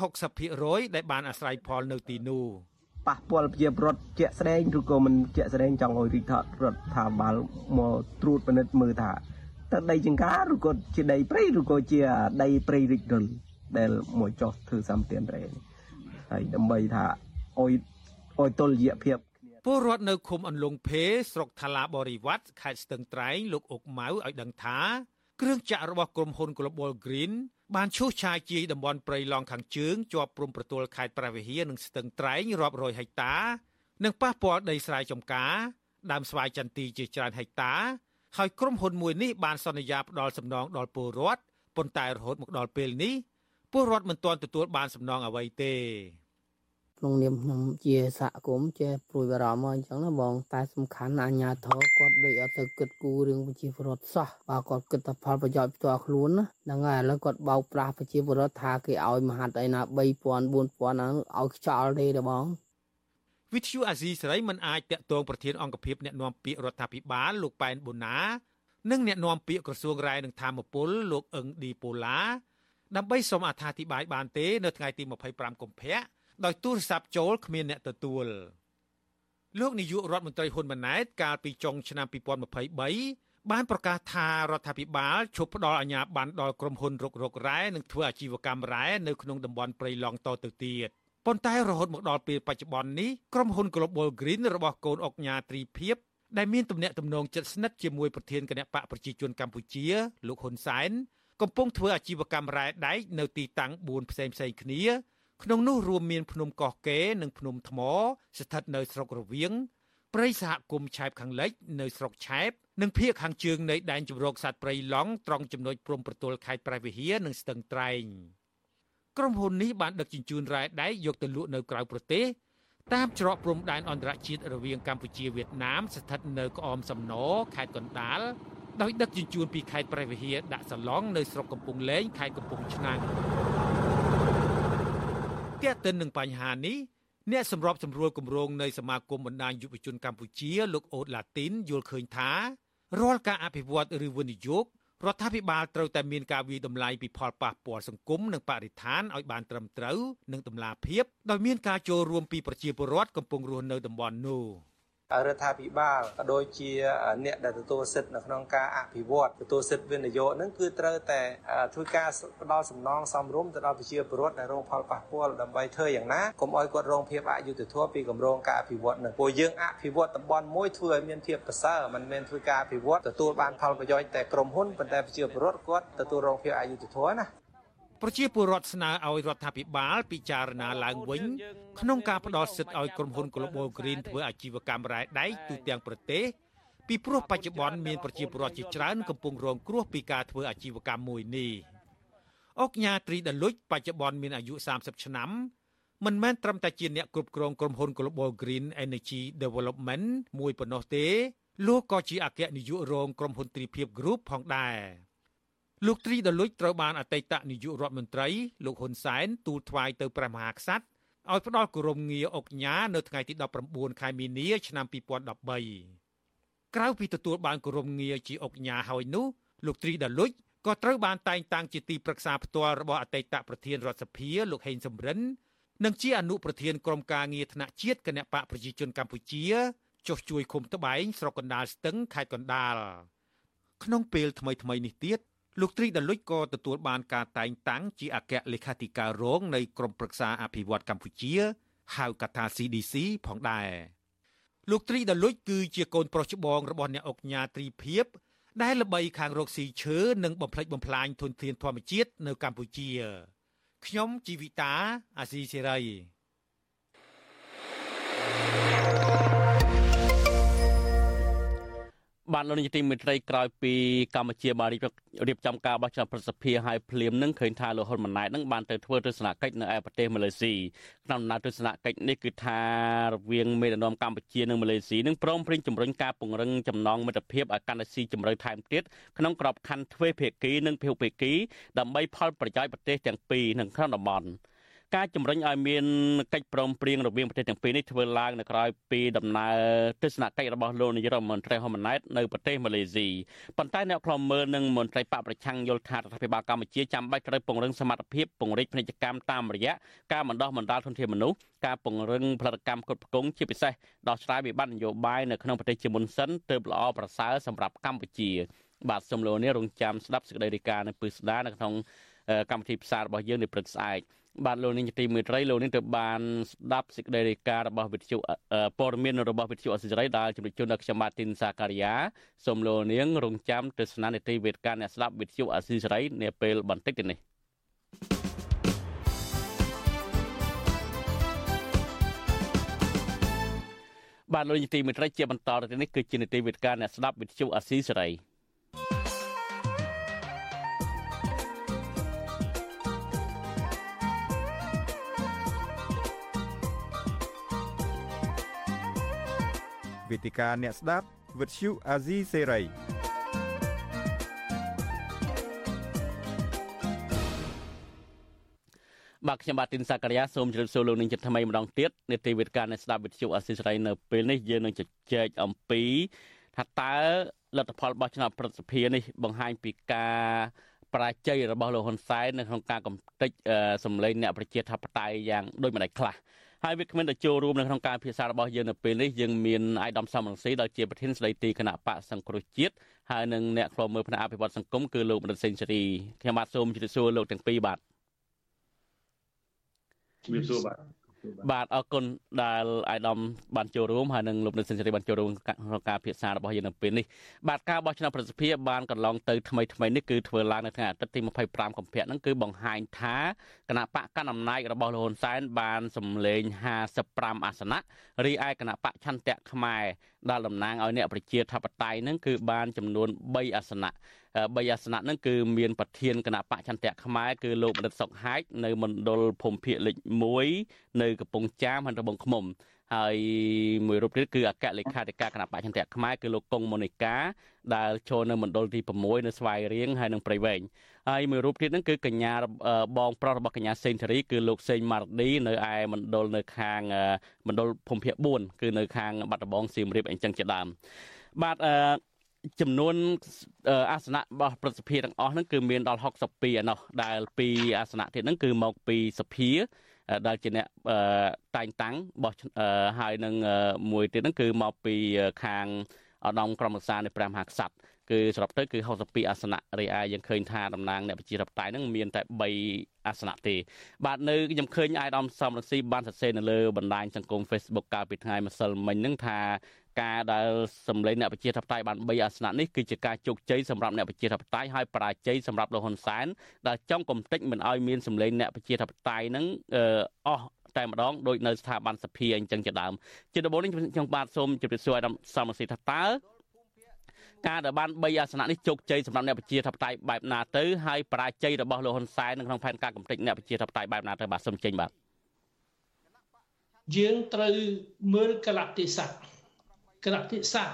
S14: 60%ដែលបានអាស្រ័យផលនៅទីនោះ។
S15: ប៉ះពាល់ប្រជាពលរដ្ឋជាក់ស្ដែងឬក៏មិនជាក់ស្ដែងចង់ឲ្យរាជរដ្ឋាភិបាលមកត្រួតពិនិត្យមើលថាតើដីចង្ការឬក៏ជាដីព្រៃឬក៏ជាដីព្រៃរិចរិលដែលមកចោះធ្វើសម្ពាធរ៉េហើយដើម្បីថាអុយអុយតុល្យភាព
S14: ពលរដ្ឋនៅឃុំអន្លង់ភេស្រុកថាឡាបរិវត្តខេត្តស្ទឹងត្រែងលោកអុកម៉ៅឲ្យដឹងថាគ្រឿងចាក់របស់ក្រុមហ៊ុន Global Green បានឈូសឆាយជាយតំបន់ព្រៃឡង់ខាងជើងជាប់ព្រំប្រទល់ខេត្តព្រះវិហារនិងស្ទឹងត្រែងរាប់រយហិកតា និងប៉ះពាល់ដីស្រែចម្ការដើមស្វាយចន្ទីជាច្រើនហិកតា ហើយក្រុមហ៊ុនមួយនេះបានសន្យាផ្ដល់សំណងដល់ពលរដ្ឋប៉ុន្តែរហូតមកដល់ពេលនេះពលរដ្ឋមិនទាន់ទទួលបានសំណងអ្វីទេ
S16: ក្នុងនាមខ្ញុំជាសហគមន៍ជាព្រួយបារម្ភមកអញ្ចឹងណាបង តែសំខាន់អាជ្ញាធរគាត់ដូចអត់ទៅគិតគូររឿងប្រជាពលរដ្ឋសោះបើគាត់គិតតែផលប្រយោជន៍ផ្ទាល់ខ្លួនណាហ្នឹងហើយឥឡូវគាត់បោកប្រាស់ប្រជាពលរដ្ឋថាគេឲ្យមហាត់អីណា3000 4000ហ្នឹងឲ្យខ្យល់ទេទេបង
S14: វិទ្យុអាស៊ីសេរីមិនអាចតាក់ទងប្រធានអង្គភិបអ្នកណែនាំពាក្យរដ្ឋាភិបាលលោកប៉ែនបូណានិងអ្នកណែនាំពាក្យក្រសួងរាយនឹងធម្មពលលោកអឹងឌីប៉ូឡាដើម្បីសូមអត្ថាធិប្បាយបានទេ នៅថ្ងៃទី25កុម្ភៈ ដោយទូរស័ព្ទចូលគ្មានអ្នកទទួលលោកនាយករដ្ឋមន្ត្រីហ៊ុនម៉ាណែតកាលពីចុងឆ្នាំ2023បានប្រកាសថារដ្ឋាភិបាលឈប់ផ្ដល់អាជ្ញាប័ណ្ណដល់ក្រុមហ៊ុនរុករករ៉ែនិងធ្វើអាជីវកម្មរ៉ែនៅក្នុងតំបន់ព្រៃឡង់តទៅទៀតប៉ុន្តែរហូតមកដល់ពេលបច្ចុប្បន្ននេះក្រុមហ៊ុន Global Green របស់កូនអុកញ៉ាត្រីភិបដែលមានទំនាក់ទំនងជិតស្និទ្ធជាមួយប្រធានគណៈបកប្រជាជនកម្ពុជា លោកហ៊ុនសែនកំពុងធ្វើអាជីវកម្មរ៉ែដែកនៅទីតាំង4ផ្សេងផ្សេងគ្នា ក្នុងនោះរួមមានភ្នំកោះកេរនិងភ្នំថ្ម ស្ថិតនៅស្រុករវៀងព្រៃសហគមន៍ឆែបខាងលិចនៅស្រុកឆែបនិងភៀកខាងជើងនៃដែនជម្រកសត្វព្រៃឡង់ត្រង់ចំណុចព្រំប្រទល់ខេត្តប្រៃវិហារនិងស្ទឹងត្រែងក្រុមហ៊ុននេះបានដឹកជញ្ជូនរ៉ែដែកយកទៅលក់នៅក្រៅប្រទេសតាមច្រកព្រំដែនអន្តរជាតិរវាងកម្ពុជាវៀតណាមស្ថិតនៅក្អមសំណខេត្តកណ្ដាលដោយដឹកជញ្ជូនពីខេត្តព្រះវិហារដាក់សាឡុងនៅស្រុកកំពង់លែងខេត្តកំពង់ឆ្នាំង ទាក់ទិននឹងបញ្ហានេះអ្នកសម្របសម្រួលគម្រោងនៃសមាគមបណ្ដាញយុវជនកម្ពុជាលោកអូតឡាទីនយល់ឃើញថារាល់ការអភិវឌ្ឍឬវិនិយោគរដ្ឋាភិបាលត្រូវតែមានការវិតម្លៃពីផលប៉ះពាល់សង្គមនិងបរិស្ថានឲ្យបានត្រឹមត្រូវនិងតម្លាភាពដោយមានការចូលរួមពីប្រជាពលរដ្ឋកំពុងរស់នៅតំបន់នោះ។
S17: រដ្ឋាភិបាលក៏ដូចជាអ្នកដែលទទួលសិទ្ធិនៅក្នុងការអភិវឌ្ឍទទួលសិទ្ធិវិនិយោគហ្នឹងគឺត្រូវតែធ្វើការផ្ដល់សំណងសមរម្យទៅដល់ប្រជាពលរដ្ឋដែលរងផលប៉ះពាល់ដើម្បីធ្វើយ៉ាងណាកុំឲ្យគាត់រងភាពអយុត្តិធម៌ពីគម្រោងការអភិវឌ្ឍហ្នឹងព្រោះយើងអភិវឌ្ឍតំបន់មួយធ្វើឲ្យមានភាពប្រសើរមិនមែនធ្វើការអភិវឌ្ឍទទួលបានផលប្រយោជន៍តែក្រុមហ៊ុនប៉ុន្តែប្រជាពលរដ្ឋគាត់ទទួលរងភាពអយុត្តិធម៌ណា
S14: ប្រជាពលរដ្ឋស្នើឲ្យរដ្ឋាភិបាលពិចារណាឡើងវិញក្នុងការផ្ដល់សិទ្ធិឲ្យក្រុមហ៊ុន Global Green ធ្វើអាជីវកម្មរ៉ែដែកទូទាំងប្រទេសពីព្រោះបច្ចុប្បន្នមានប្រជាពលរដ្ឋជាច្រើនកំពុងរងគ្រោះពីការធ្វើអាជីវកម្មមួយនេះអុកញ៉ាត្រីដលុចបច្ចុប្បន្នមានអាយុ30ឆ្នាំមិនមែនត្រឹមតែជាអ្នកគ្រប់គ្រងក្រុមហ៊ុន Global Green Energy Development មួយប៉ុណ្ណោះទេលោកក៏ជាអគ្គនាយករងក្រុមហ៊ុនទ្រីភិប Group ផងដែរ លោកត្រីដលុចត្រូវបានអតីតនាយករដ្ឋមន្ត្រីលោកហ៊ុនសែនទូលថ្វាយទៅព្រះមហាក្សត្រឲ្យផ្ដល់គោរមងារអុកញ៉ានៅថ្ងៃទី19ខែមីនាឆ្នាំ2013ក្រៅពីទទួលបានគោរមងារជាអុកញ៉ាហើយនោះលោកត្រីដលុចក៏ត្រូវបានតែងតាំងជាទីប្រឹក្សាផ្ទាល់របស់អតីតប្រធានរដ្ឋសភាលោកហេងសំរិននិងជាអនុប្រធានក្រុមការងារថ្នាក់ជាតិគណៈបកប្រជាជនកម្ពុជាចុះជួយឃុំត្បែងស្រុកកណ្ដាលស្ទឹងខេត្តកណ្ដាលក្នុងពេលថ្មីៗនេះទៀត លោកត្រីដលុចក៏ទទួលបានការតែងតាំងជាអគ្គលេខាធិការរងនៃក្រមប្រឹក្សាអភិវឌ្ឍកម្ពុជាហៅកាត់ថា CDC ផងដែរលោកត្រីដលុចគឺជាកូនប្រុសច្បងរបស់អ្នកអុកញ៉ាត្រីភិបដែលល្បីខាងរកស៊ីឈើនិងបំផ្លិចបំផ្លាញធនធានធម្មជាតិនៅកម្ពុជាខ្ញុំជីវិតាអាស៊ីសេរី
S1: បាទលោកនាយកទីមេត្រីក្រោយពីកម្ពុជាបានរៀបចំការបោះឆ្នោតប្រសិទ្ធភាពឲ្យភ្លាមនឹងឃើញថាលោកហ៊ុនម៉ាណែតនឹងបានទៅធ្វើទស្សនកិច្ចនៅឯប្រទេសម៉ាឡេស៊ីក្នុងដំណើរទស្សនកិច្ចនេះគឺថារវាងមេដឹកនាំកម្ពុជានិងម៉ាឡេស៊ីនឹងព្រមព្រៀងជំរុញការពង្រឹងចំណងមិត្តភាពឲ្យកាន់តែស៊ីជម្រៅថែមទៀតក្នុងក្របខ័ណ្ឌទ្វេភាគីនិងភាគភាគីដើម្បីផលប្រយោជន៍ប្រទេសទាំងពីរនៅក្នុងតំបន់ ការជំរុញឲ្យមានកិច្ចព្រមព្រៀងរវាងប្រទេសទាំងពីរនេះធ្វើឡើងនៅក្រៅពីដំណើរទស្សនកិច្ចរបស់លោកនាយរដ្ឋមន្ត្រីហ៊ុនម៉ាណែតនៅប្រទេសម៉ាឡេស៊ីប៉ុន្តែអ្នកខ្លំមើលនិងមន្ត្រីបកប្រឆាំងយល់ថារដ្ឋាភិបាលកម្ពុជាចាំបាច់ត្រូវពង្រឹងសមត្ថភាពពង្រីកពាណិជ្ជកម្មតាមរយៈការបណ្ដោះបណ្ដាលធនធានមនុស្សការពង្រឹងផលិតកម្មគ្រប់គ្រងជាពិសេសដោះស្រាយវិបត្តិនយោបាយនៅក្នុងប្រទេសជាមុនសិនទើបល្អប្រសើរសម្រាប់កម្ពុជាបាទសូមលោកនេះរងចាំស្ដាប់សេចក្តីរាយការណ៍នៅពឹស្ដានៅក្នុង កម្មវិធីផ្សាយរបស់យើងនៅព្រឹកស្អែកបាទលោកនាងទីមេត្រីលោកនាងទៅបានស្ដាប់សេចក្តីរាយការណ៍របស់វិទ្យុព័ត៌មានរបស់វិទ្យុអសិរ័យដែលជំរាបជូនដល់ខ្ញុំបាទទីនសាការីយ៉ាសូមលោកនាងរងចាំទស្សនានីតិវេទការអ្នកស្ដាប់វិទ្យុអសិរ័យនាពេលបន្តិចទៅនេះបាទលោកនាងទីមេត្រីជាបន្តទៅនេះគឺជានីតិវេទការអ្នកស្ដាប់វិទ្យុអសិរ័យ
S18: វេទិកាអ្នកស្ដាប់វិទ្យុអាស៊ីសេរី
S1: បាទខ្ញុំបាទទីនសាករិយាសូមជម្រាបសួរលោកនាងចិត្តថ្មីម្ដងទៀតនេតិវិទ្យាអ្នកស្ដាប់វិទ្យុអាស៊ីសេរីនៅពេលនេះយើងនឹងជជែកអំពីថាតើលទ្ធផលបោះឆ្នោតប្រសិទ្ធភាពនេះបង្ហាញពីការបរាជ័យរបស់លោកហ៊ុនសែននៅក្នុងការកំទេចសម្លេងអ្នកប្រជាធិបតេយ្យយ៉ាងដូចម្ដេចខ្លះ ហើយវាគ្មានតែចូលរួមនៅក្នុងការពិភាក្សារបស់យើងនៅពេលនេះយើងមានអាយដាមសំរងស៊ីដែលជាប្រធានស្ដីទីគណៈបកសង្គ្រោះជាតិហើយនឹងអ្នកខ្លោមើលផ្នែកអភិវឌ្ឍសង្គមគឺលោកមនិតសេងសេរីខ្ញុំបាទសូមជម្រាបសួរលោកទាំងពីរបាទ
S19: ជម្រាបសួរបាទ
S1: បាទអរគុណដែលអាយដាមបានចូលរួមហើយនឹងលោកនិតសេនស៊ូរីបានចូលរួមក្នុងការពិភាក្សារបស់យើងនៅពេលនេះបាទការបោះឆ្នោតប្រសិទ្ធភាពបានកន្លងទៅថ្មីថ្មីនេះគឺធ្វើឡើងនៅថ្ងៃអាទិត្យទី25កុម្ភៈហ្នឹងគឺបង្ហាញថាគណៈបកកណ្ដាលអំណាចរបស់លោកហ៊ុនសែនបានសម្លេង55អាសនៈរីឯគណៈបកឆន្ទៈខ្មែរ ដែលតំណាងឲ្យអ្នកប្រជាធិបតេយ្យហ្នឹងគឺបានចំនួន3អាសនៈ3អាសនៈហ្នឹងគឺមានប្រធានគណៈបកចន្ទៈខ្មែរគឺលោកបណ្ឌិតសុកហាជនៅមណ្ឌលភូមិភាគលេខ1នៅកំពង់ចាមហើយត្បូងឃ្មុំហើយមួយរូបទៀតគឺអគ្គលេខាធិការគណៈបច្ឆន្ទៈខ្មែរគឺលោកកុងម៉ូនីកាដែលចូលនៅមណ្ឌលទី6នៅស្វាយរៀងហើយនឹងព្រៃវែង ហើយមួយរូបទៀតហ្នឹងគឺកញ្ញាបងប្រុសរបស់កញ្ញាសេងធារីគឺលោកសេងម៉ារឌីនៅឯមណ្ឌលនៅខាងមណ្ឌលភូមិភាគ4គឺនៅខាងបាត់ដំបងសៀមរាបអញ្ចឹងជាដើមបាទអឺចំនួនអាសនៈរបស់ប្រសិទ្ធភាពទាំងអស់ហ្នឹងគឺមានដល់62ឯណោះដែលពីអាសនៈទៀតហ្នឹងគឺមកពីសភាដែលជាអ្នកតែងតាំងបោះហើយនឹងមួយទៀតហ្នឹងគឺមកពីខាងឧត្តមក្រុមប្រឹក្សានៃព្រះមហាក្សត្រ គឺសរុបទៅគឺ62អាសនៈរីឯយើងឃើញថាតំណាងអ្នកប្រជាធិបតេយ្យហ្នឹងមានតែ3អាសនៈទេបាទនៅខ្ញុំឃើញអាយដាមសំរងស៊ីបានសរសេរនៅលើបណ្ដាញសង្គម Facebook កាលពីថ្ងៃម្សិលមិញហ្នឹងថាការដែលសម្លេងអ្នកប្រជាធិបតេយ្យបាន3អាសនៈនេះគឺជាការជោគជ័យសម្រាប់អ្នកប្រជាធិបតេយ្យហើយបរាជ័យសម្រាប់លោកហ៊ុនសែនដែលចង់កំទេចមិនឲ្យមានសម្លេងអ្នកប្រជាធិបតេយ្យហ្នឹងអស់តែម្ដងដោយនៅស្ថាប័នសភាអញ្ចឹងជាដើមជាដំបូងនេះខ្ញុំបាទសូមជម្រាបសួរឲ្យសមសិទ្ធថាតើ ការដែលបាន3អាសនៈនេះជោគជ័យសម្រាប់អ្នកប្រជាធិបតេយ្យបែបណាទៅហើយបរាជ័យរបស់លោកហ៊ុនសែននៅក្នុងផែនការកំទេចអ្នកប្រជាធិបតេយ្យបែបណាទៅបាទសូមចេញបាទ
S19: យើងត្រូវមើលកលៈទេសៈគណៈពិសា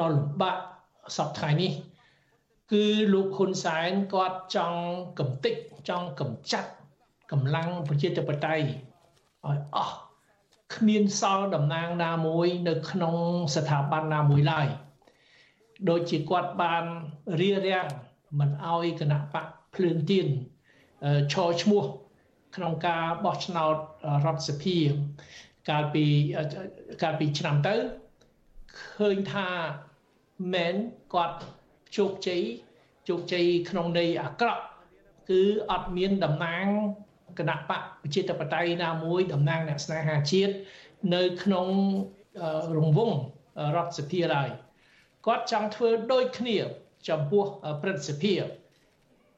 S19: ដ៏លំបាកសពថ្ងៃនេះ គឺលោកហ៊ុនសែនគាត់ចង់កំទេចចង់កំចាត់កម្លាំងប្រជាធិបតេយ្យឲ្យអស់គ្មានសល់តំណាងណាមួយ នៅក្នុងស្ថាប័នណាមួយឡើយ ដូចជាគាត់បានរៀបរៀងមិនឲ្យគណៈបកភ្លើងទៀនឈរឈ្មោះក្នុងការបោះឆ្នោតរដ្ឋសភាកាលពីកាលពីឆ្នាំទៅឃើញថាមែនគាត់ជោគជ័យជោគជ័យក្នុងន័យអាក្រក់គឺអត់មានតំណាងគណៈបកប្រជាធិបតេយ្យណាមួយតំណាងអ្នកស្នេហាជាតិនៅក្នុងរង្វង់រដ្ឋសភាឡើយ គាត់ចង់ធ្វើដូចគ្នាចំពោះព្រឹទ្ធសភា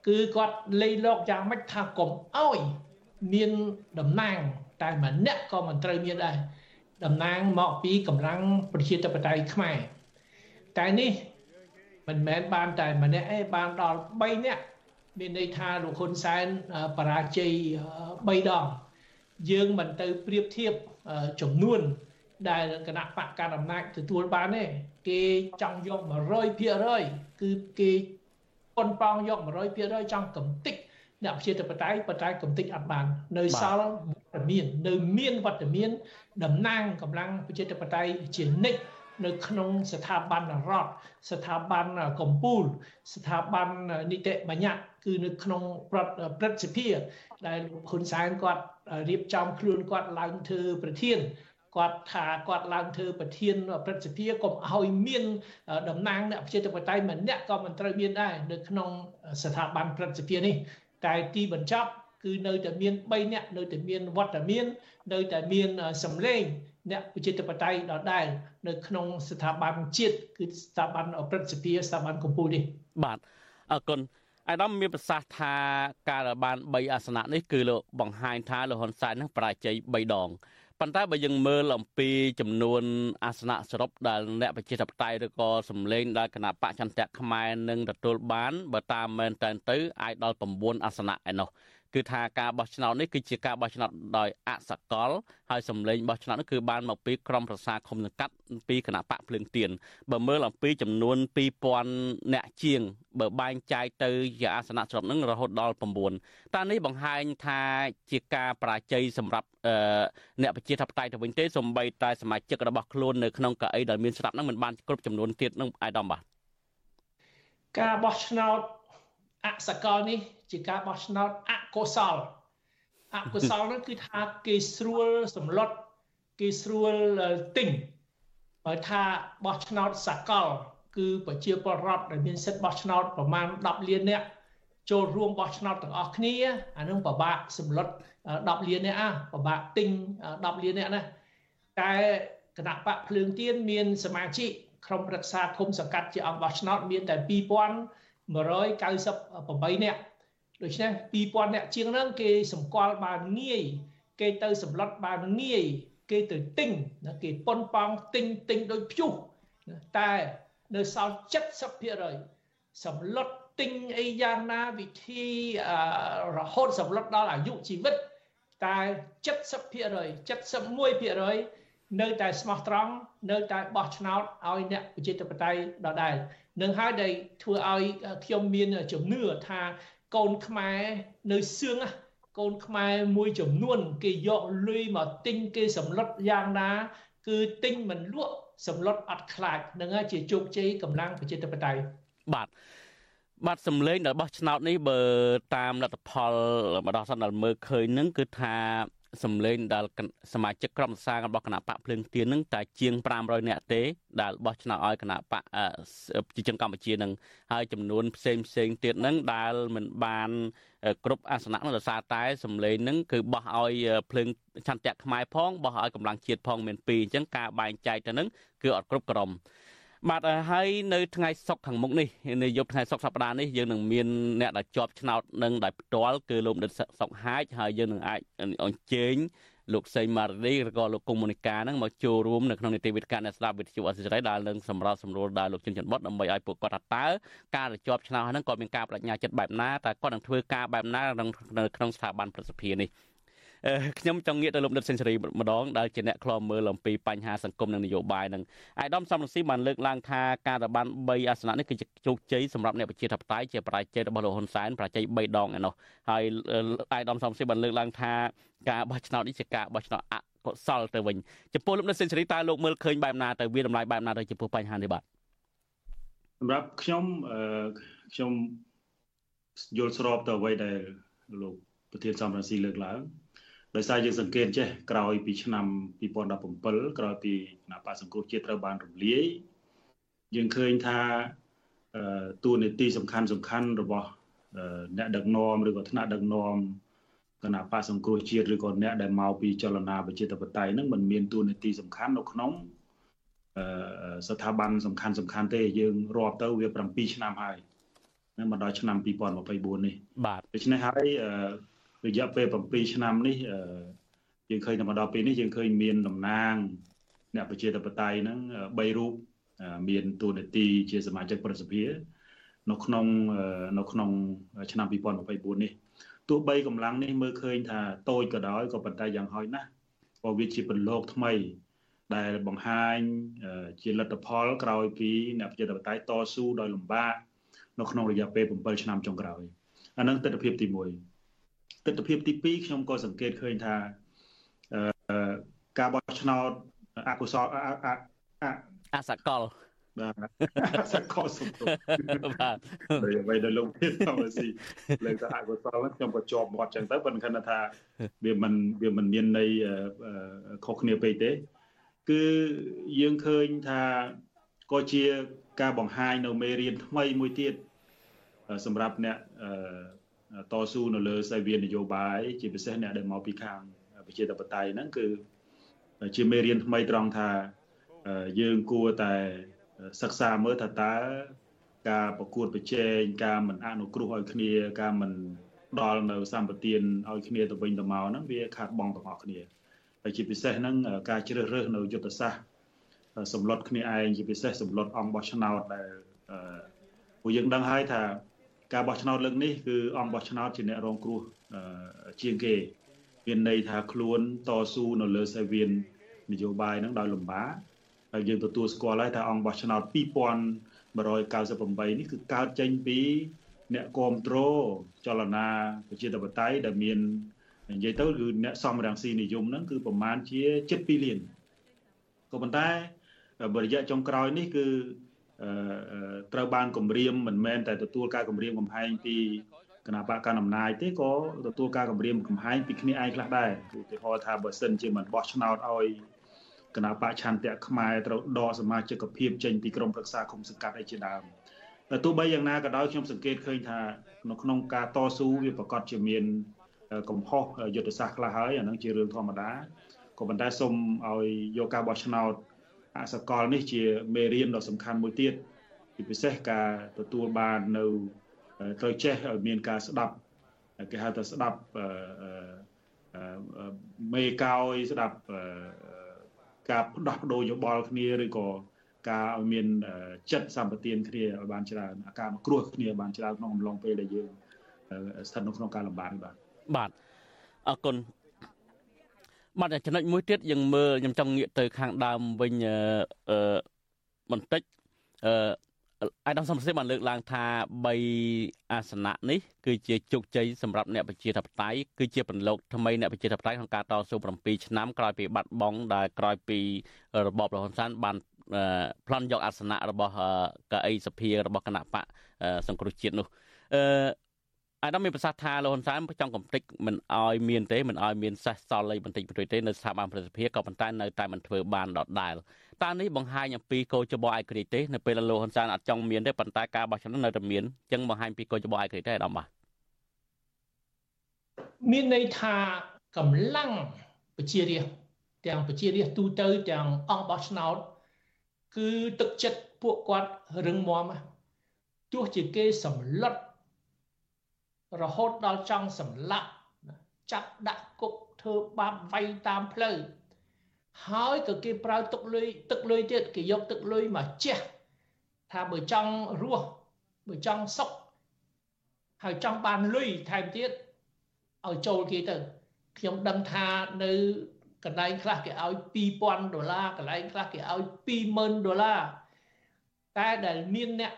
S19: គឺគាត់លេីលោកយ៉ាងម៉េចថាកុំអោយមានតំណាងតែម្នាក់ក៏មិនត្រូវមានដែរតំណាងមកពីកម្លាំងប្រជាធិបតេយ្យខ្មែរតែនេះមិនមែនបានតែម្នាក់ឯងបានដល់3នាក់មានន័យថាលោកហ៊ុនសែនបរាជ័យ3ដងយើងមិនទៅប្រៀបធៀបចំនួន ដែលគណៈបកកណ្ដាលអំណាចទទួលបានទេគេចង់យក100%គឺគេប៉ុនប៉ងយក100%ចង់កំតិចអ្នកប្រជាធិបតេយ្យប៉ុន្តែកំតិចអត់បាន នៅសល់វត្តមាន នៅមានវត្តមានតំណាងកម្លាំងប្រជាធិបតេយ្យជានិច្ចនៅក្នុងស្ថាប័នរដ្ឋស្ថាប័នកម្ពុជាស្ថាប័ននីតិបញ្ញត្តិគឺនៅក្នុងប្រតិព្រឹទ្ធសភាដែលលោកហ៊ុនសែនគាត់រៀបចំខ្លួនគាត់ឡើងធ្វើប្រធាន គាត់ថាគាត់ឡើងធ្វើប្រធានព្រឹទ្ធសភាកុំឲ្យមានតំណាងអ្នកប្រជាធិបតេយ្យម្នាក់ក៏មិនត្រូវមានដែរនៅក្នុងស្ថាប័នព្រឹទ្ធសភានេះតែទីបញ្ចប់គឺនៅតែមាន3នាក់នៅតែមានវត្តមាន នៅតែមានសម្លេងអ្នកប្រជាធិបតេយ្យដដែលនៅក្នុងស្ថាប័នជាតិគឺស្ថាប័នព្រឹទ្ធសភាស្ថាប័នកម្ពុជានេះ
S1: បាទអរគុណអាយដាមមានប្រសាសន៍ថាការបាន3អាសនៈនេះគឺលោកបង្ហាញថាលោកហ៊ុនសែននឹងប្រាជ័យ3ដង ប៉ុន្តែបើយើងមើលអំពីចំនួនអាសនៈសរុបដែលអ្នកប្រជាធិបតេយ្យឬក៏សម្លេងដែលគណៈបកចន្ទៈខ្មែរនឹងទទួលបានបើតាមមែនតែនទៅអាចដល់9អាសនៈឯណោះ គឺថាការបោះឆ្នោតនេះគឺជាការបោះឆ្នោតដោយអសកលហើយសម្លេងបោះឆ្នោតនេះគឺបានមកពីក្រមប្រសាឃុំសង្កាត់ពីគណៈបកភ្លើងទៀនបើមើលអំពីចំនួន2000អ្នកជាង បើបែងចែកទៅជាអាសនៈសរុបនឹងរហូតដល់9តើនេះបង្ហាញថាជាការបរាជ័យសម្រាប់អ្នកប្រជាធិបតេយ្យទៅវិញទេសូម្បីតែសមាជិករបស់ខ្លួននៅក្នុងកៅអីដែលមានស្រាប់នឹងមិនបានគ្រប់ចំនួនទៀតនឹងអាយដាមបាទ
S19: ការបោះឆ្នោត អសកលនេះជាការបោះឆ្នោតអកុសលអកុសលនោះគឺថាគេស្រួលសម្លុតគេស្រួលទិញបើថាបោះឆ្នោតសកល គឺប្រជាពលរដ្ឋដែលមានសិទ្ធិបោះឆ្នោតប្រមាណ10លាននាក់ចូលរួមបោះឆ្នោតទាំងអស់គ្នាអានឹងពិបាកសម្លុត10លាននាក់អាពិបាកទិញ10លាននាក់ណាតែគណៈបកភ្លើងទៀនមានសមាជិកក្រុមប្រឹក្សាឃុំសង្កាត់ជាអង្គបោះឆ្នោតមានតែ 2198នាក់ដូច្នេះ2000នាក់ជាងហ្នឹងគេសម្គាល់បានងាយគេទៅសម្លុតបានងាយគេទៅទិញគេប៉ុនប៉ងទិញទិញដូចព្យុះតែនៅសល់70%សម្លុតទិញអីយ៉ាងណាវិធីរហូតសម្លុតដល់អាយុជីវិតតែ70% 71% នៅតែស្មោះត្រង់នៅតែបោះឆ្នោតឲ្យអ្នកប្រជាធិបតេយ្យដដែលនឹងហើយដែលធ្វើឲ្យខ្ញុំមានជំនឿថាកូនខ្មែរនៅសឿងកូនខ្មែរមួយចំនួន គេយកលុយមកទិញគេសម្លុតយ៉ាងណា គឺទិញមិនលក់សម្លុតអត់ខ្លាចនឹងជាជោគជ័យកម្លាំងប្រជាធិបតេយ្យ
S1: បាទបាទសម្លេងដែលបោះឆ្នោតនេះបើតាមលទ្ធផលម្ដងសិនដែលមើលឃើញនឹងគឺថា សម្លេងដែលសមាជិកក្រុមសារបស់គណៈបកភ្លើងទៀននឹងតែជាង500នាក់ទេដែលបោះឆ្នោតឲ្យគណៈបកប្រជាជនកម្ពុជានឹងហើយចំនួនផ្សេងផ្សេងទៀតនឹងដែលមិនបានគ្រប់អាសនៈនោះដោយសារតែសម្លេងនឹងគឺបោះឲ្យភ្លើងឆន្ទៈខ្មែរផងបោះឲ្យកម្លាំងជាតិផងមានពីរអញ្ចឹងការបែងចែកទៅនឹងគឺអត់គ្រប់ក្រុម បាទហើយនៅថ្ងៃសុក្រខាងមុខនេះនៅយប់ថ្ងៃសុក្រសប្តាហ៍នេះយើងនឹងមានអ្នកដែលជាប់ឆ្នោតនឹងដោយផ្ទាល់គឺលោកដិតសុកហាជហើយយើងនឹងអាចអញ្ជើញលោកសីម៉ារីឬក៏លោកកុំមុនីកានឹងមកចូលរួមនៅក្នុងនីតិវិទ្យាអ្នកស្ដាប់វិទ្យុអសិរ័យដែលនឹងសម្រាប់សម្រួលដល់លោកជិនច័ន្ទបុតដើម្បីឲ្យពួកគាត់ថាតើការជាប់ឆ្នោតហ្នឹងគាត់មានការបដិញ្ញាចិត្តបែបណាតើគាត់នឹងធ្វើការបែបណានៅក្នុងស្ថាប័នប្រសិទ្ធភាពនេះ ខ្ញុំចង់ងាកទៅលោកដិតសេនស៊ូរីម្ដងដែលជាអ្នកខ្លោមមើលអំពីបញ្ហាសង្គមនិងនយោបាយនឹងអាយដាមសំរងស៊ីបានលើកឡើងថាការតបាន3អាសនៈនេះគឺជាជោគជ័យសម្រាប់អ្នកប្រជាធិបតេយ្យជាប្រាជ័យរបស់លោកហ៊ុនសែនប្រាជ័យ3ដងឯនោះហើយអាយដាមសំរងស៊ីបានលើកឡើងថាការបោះឆ្នោតនេះជាការបោះឆ្នោតអកុសលទៅវិញចំពោះលោកដិតសេនស៊ូរីតើលោកមើលឃើញបែបណាទៅវាតម្លៃបែបណាទៅចំពោះបញ្ហានេះបាទ
S20: សម្រាប់ខ្ញុំខ្ញុំយល់ស្របទៅអ្វីដែលលោកប្រធានសំរងស៊ីលើកឡើង ដោយសារយើងសង្កេតចេះក្រោយពីឆ្នាំ2017ក្រោយពីគណៈបកសង្គ្រោះជាតិត្រូវបានរំលាយយើងឃើញថាតួនាទីសំខាន់សំខាន់របស់អ្នកដឹកនាំឬក៏ថ្នាក់ដឹកនាំគណៈបកសង្គ្រោះជាតិឬក៏អ្នកដែលមកពីចលនាប្រជាធិបតេយ្យហ្នឹងมันមានតួនាទីសំខាន់នៅក្នុងស្ថាប័នសំខាន់សំខាន់ទេយើងរាប់ទៅវា7ឆ្នាំហើយមកដល់ឆ្នាំ2024នេះ
S1: បាទ
S20: ដូច្នេះហើយ រយៈពេល7ឆ្នាំនេះយើងឃើញតែមកដល់ពេលនេះយើងឃើញមានតំណាងអ្នកប្រជាធិបតេយ្យហ្នឹង3រូបមានតួនាទីជាសមាជិកប្រសិទ្ធិនៅក្នុងនៅក្នុងឆ្នាំ2024នេះទោះបីកម្លាំងនេះមើលឃើញថាតូចក៏ដោយក៏ប៉ុន្តែយ៉ាងហោចណាស់ព្រោះវាជាពលលោកថ្មី ដែលបង្ហាញជាលទ្ធផលក្រោយពីអ្នកប្រជាធិបតេយ្យតស៊ូដោយលំបាកនៅក្នុងរយៈពេល7ឆ្នាំចុងក្រោយអានឹងទស្សនវិជ្ជាទី1 ទស្សនវិជ្ជាទី2ខ្ញុំក៏សង្កេតឃើញថាការបោះឆ្នោតអកុសល
S1: អសកល
S20: បាទសកលសុខបាទហើយអ្វីដែលលោកទៀតតាមស៊ីលើកទៅអកុសលខ្ញុំក៏ជាប់មាត់ចឹងទៅប៉ុន្តែថាវាមិនវាមិនមានន័យខុសគ្នាពេកទេ គឺយើងឃើញថាក៏ជាការបង្ហាញនៅមេរៀនថ្មីមួយទៀតសម្រាប់អ្នក តស៊ូនៅលើសាយវានយោបាយជាពិសេសអ្នកដែលមកពីខាងប្រជាធិបតេយ្យហ្នឹងគឺជាមេរៀនថ្មីត្រង់ថាយើងគួរតែសិក្សាមើលថាតើការប្រកួតប្រជែងការមិនអនុគ្រោះឲ្យគ្នាការមិនដល់នៅសម្បទានឲ្យគ្នាទៅវិញទៅមកហ្នឹងវាខាតបង់ទាំងអស់គ្នាហើយជាពិសេសហ្នឹងការជ្រើសរើសនៅយុទ្ធសាស្ត្រសម្លុតគ្នាឯងជាពិសេសសម្លុតអង្គបោះឆ្នោតដែលពួកយើងដឹងហើយថា ការបោះឆ្នោតលើកនេះគឺអង្គបោះឆ្នោតជាអ្នករងគ្រោះជាងគេមានន័យថាខ្លួនតស៊ូនៅលើសេវាននយោបាយហ្នឹងដោយលំបាកហើយយើងទទួលស្គាល់ហើយថាអង្គបោះឆ្នោត2198នេះគឺកើតចេញពីអ្នកគ្រប់គ្រងចលនាប្រជាធិបតេយ្យដែលមាននិយាយទៅគឺអ្នកសំរងស៊ីនិយមហ្នឹងគឺប្រមាណជា7លានក៏ប៉ុន្តែបរិយាចុងក្រោយនេះគឺ ត្រូវបានគម្រាមមិនមែនតែទទួលការគម្រាមកំហែងពីគណៈបកកណ្ដាលអំណាចទេក៏ទទួលការគម្រាមកំហែងពីគ្នាឯងខ្លះដែរឧទាហរណ៍ថាបើសិនជាមិនបោះឆ្នោតឲ្យគណៈបកឆន្ទៈខ្មែរត្រូវដកសមាជិកភាពចេញពីក្រមប្រឹក្សាគុំសង្កាត់អីជាដើមតែទោះបីយ៉ាងណាក៏ដោយខ្ញុំសង្កេតឃើញថានៅក្នុងការតស៊ូវាប្រកាសជាមានកំហុសយុទ្ធសាស្ត្រខ្លះហើយអានឹងជារឿងធម្មតាក៏ប៉ុន្តែសូមឲ្យយកការបោះឆ្នោត អសកលនេះជាមេរៀនដ៏សំខាន់មួយទៀតជាពិសេសការទទួលបាននៅត្រូវចេះឲ្យមានការស្ដាប់គេហៅថាស្ដាប់មេកោយស្ដាប់ការផ្ដោះបដូរយោបល់គ្នាឬក៏ការឲ្យមានចិត្តសម្បទានគ្នាឲ្យបានច្រើនការមកគ្រោះគ្នាបានច្រើនក្នុងអំឡុងពេលដែលយើងស្ថិតនៅក្នុងការលំបាកនេះបាទ
S1: បាទអរគុណ បាទចំណុចមួយទៀតយើងមើលខ្ញុំចង់ងាកទៅខាងដើមវិញអឺបន្តិចអឺអាយដាមសំសិទ្ធបានលើកឡើងថា3អាសនៈនេះគឺជាជោគជ័យសម្រាប់អ្នកប្រជាធិបតេយ្យគឺជាប្រឡូកថ្មីអ្នកប្រជាធិបតេយ្យក្នុងការតស៊ូ7ឆ្នាំក្រោយពីបាត់បង់ដែលក្រោយពីរបបរហ៊ុនសែនបានប្លន់យកអាសនៈរបស់កៅអីសភារបស់គណៈបកសង្គ្រោះជាតិនោះអឺ អាដាមមានប្រសាសន៍ថាលោកហ៊ុនសែនចង់កំទេចមិនឲ្យមានទេមិនឲ្យមានសេះសល់អីបន្តិចបន្តួចទេនៅស្ថាប័នប្រសិទ្ធភាពក៏ប៉ុន្តែនៅតែមិនធ្វើបានដដែលតើនេះបង្ហាញអំពីកោចបោឯករាជ្យទេនៅពេលលោកហ៊ុនសែនអត់ចង់មានទេប៉ុន្តែការបោះឆ្នោតនៅតែមានអញ្ចឹងបង្ហាញពីកោចបោឯករាជ្យទេអាដាមបាទ
S19: មានន័យថាកម្លាំងប្រជារាស្ត្រទាំងប្រជារាស្ត្រទូទៅទាំងអង្គបោះឆ្នោតគឺទឹកចិត្តពួកគាត់រឹងមាំទោះជាគេសម្លុត រហូតដល់ចង់សម្លាប់ចាប់ដាក់គុកធ្វើបាបវាយតាមផ្លូវហើយក៏គេប្រើទឹកលុយទឹកលុយទៀតគេយកទឹកលុយមកជះថាបើចង់រស់បើចង់សុខហើយចង់បានលុយថែមទៀតឲ្យចូលគេទៅខ្ញុំដឹងថានៅកន្លែងខ្លះគេឲ្យ2000ដុល្លារកន្លែងខ្លះគេឲ្យ20000ដុល្លារតែដែលមានអ្នក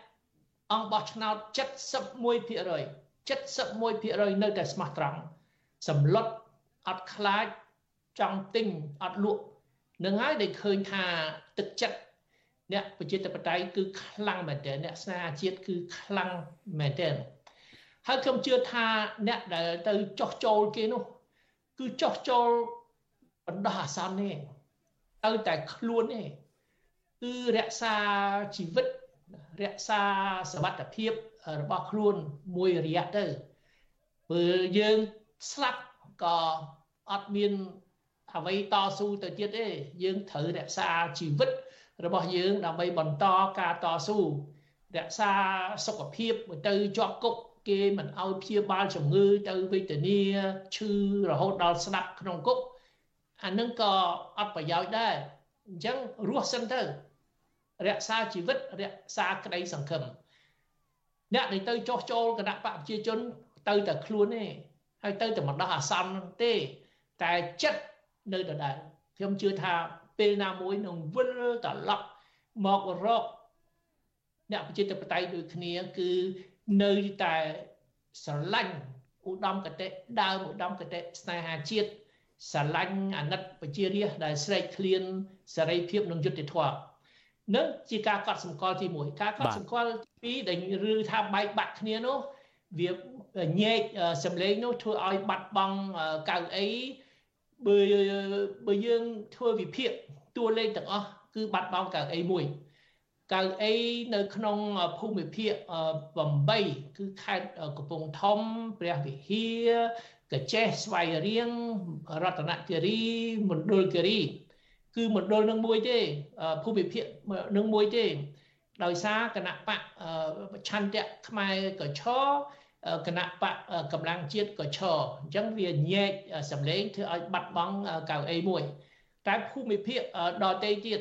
S19: អង្គបោះឆ្នោត71% 71%នៅតែស្មោះត្រង់សម្លុតអត់ខ្លាចចង់ទិញអត់លក់នឹងហើយដែលឃើញថាទឹកចិត្តអ្នកប្រជាធិបតេយ្យគឺខ្លាំងមែនទែនអ្នកស្នេហាជាតិគឺខ្លាំងមែនទែនហើយខ្ញុំជឿថាអ្នកដែលទៅចោះចូលគេនោះ គឺចោះចូលបណ្ដោះអាសន្នទេទៅតែខ្លួនទេគឺរក្សាជីវិតរក្សាសវត្ថភាព របស់ខ្លួនមួយរយៈទៅបើយើងស្លាប់ក៏អត់មានអ្វីតស៊ូទៅទៀតទេយើងត្រូវរក្សាជីវិតរបស់យើងដើម្បីបន្តការតស៊ូរក្សាសុខភាពទៅជាប់គុកគេមិនឲ្យព្យាបាលជំងឺទៅវេទនាឈឺរហូតដល់ស្លាប់ក្នុងគុកអានឹងក៏អត់ប្រយោជន៍ដែរអញ្ចឹងរស់សិនទៅរក្សាជីវិតរក្សាក្តីសង្ឃឹម អ្នកដែលទៅចោះចូលគណៈបកប្រជាជន ទៅតែខ្លួនទេហើយទៅតែម្ដោះអាសន្នទេ តែចិត្តនៅដដែលខ្ញុំជឿថាពេលណាមួយនឹងវិលត្រឡប់មករកអ្នកប្រជាធិបតេយ្យដូចគ្នាគឺនៅតែស្រឡាញ់ឧត្តមគតិដើមឧត្តមគតិស្នេហាជាតិស្រឡាញ់អាណិតប្រជារាស្ត្រដែលស្រែកឃ្លានសេរីភាពនិងយុត្តិធម៌ នឹងជាការកត់សម្គាល់ទី1ការកត់សម្គាល់ទី2ដែលឬថាបែកបាក់គ្នានោះវាញែកសម្លេងនោះធ្វើឲ្យបាត់បង់កៅអីបើបើយើងធ្វើវិភាគតួលេខទាំងអស់គឺបាត់បង់កៅអីមួយកៅអីនៅក្នុងភូមិភាគ8គឺខេត្តកំពង់ធំព្រះវិហារកចេះស្វាយរៀងរតនគិរីមណ្ឌលគិរី គឺមណ្ឌលនឹងមួយទេភូមិភាគនឹងមួយទេដោយសារគណៈបកឆន្ទៈខ្មែរក៏ឈរគណៈបកកម្លាំងជាតិក៏ឈរអញ្ចឹងវាញែកសម្លេងធ្វើឲ្យបាត់បង់កៅអីមួយតែភូមិភាគដតេទៀត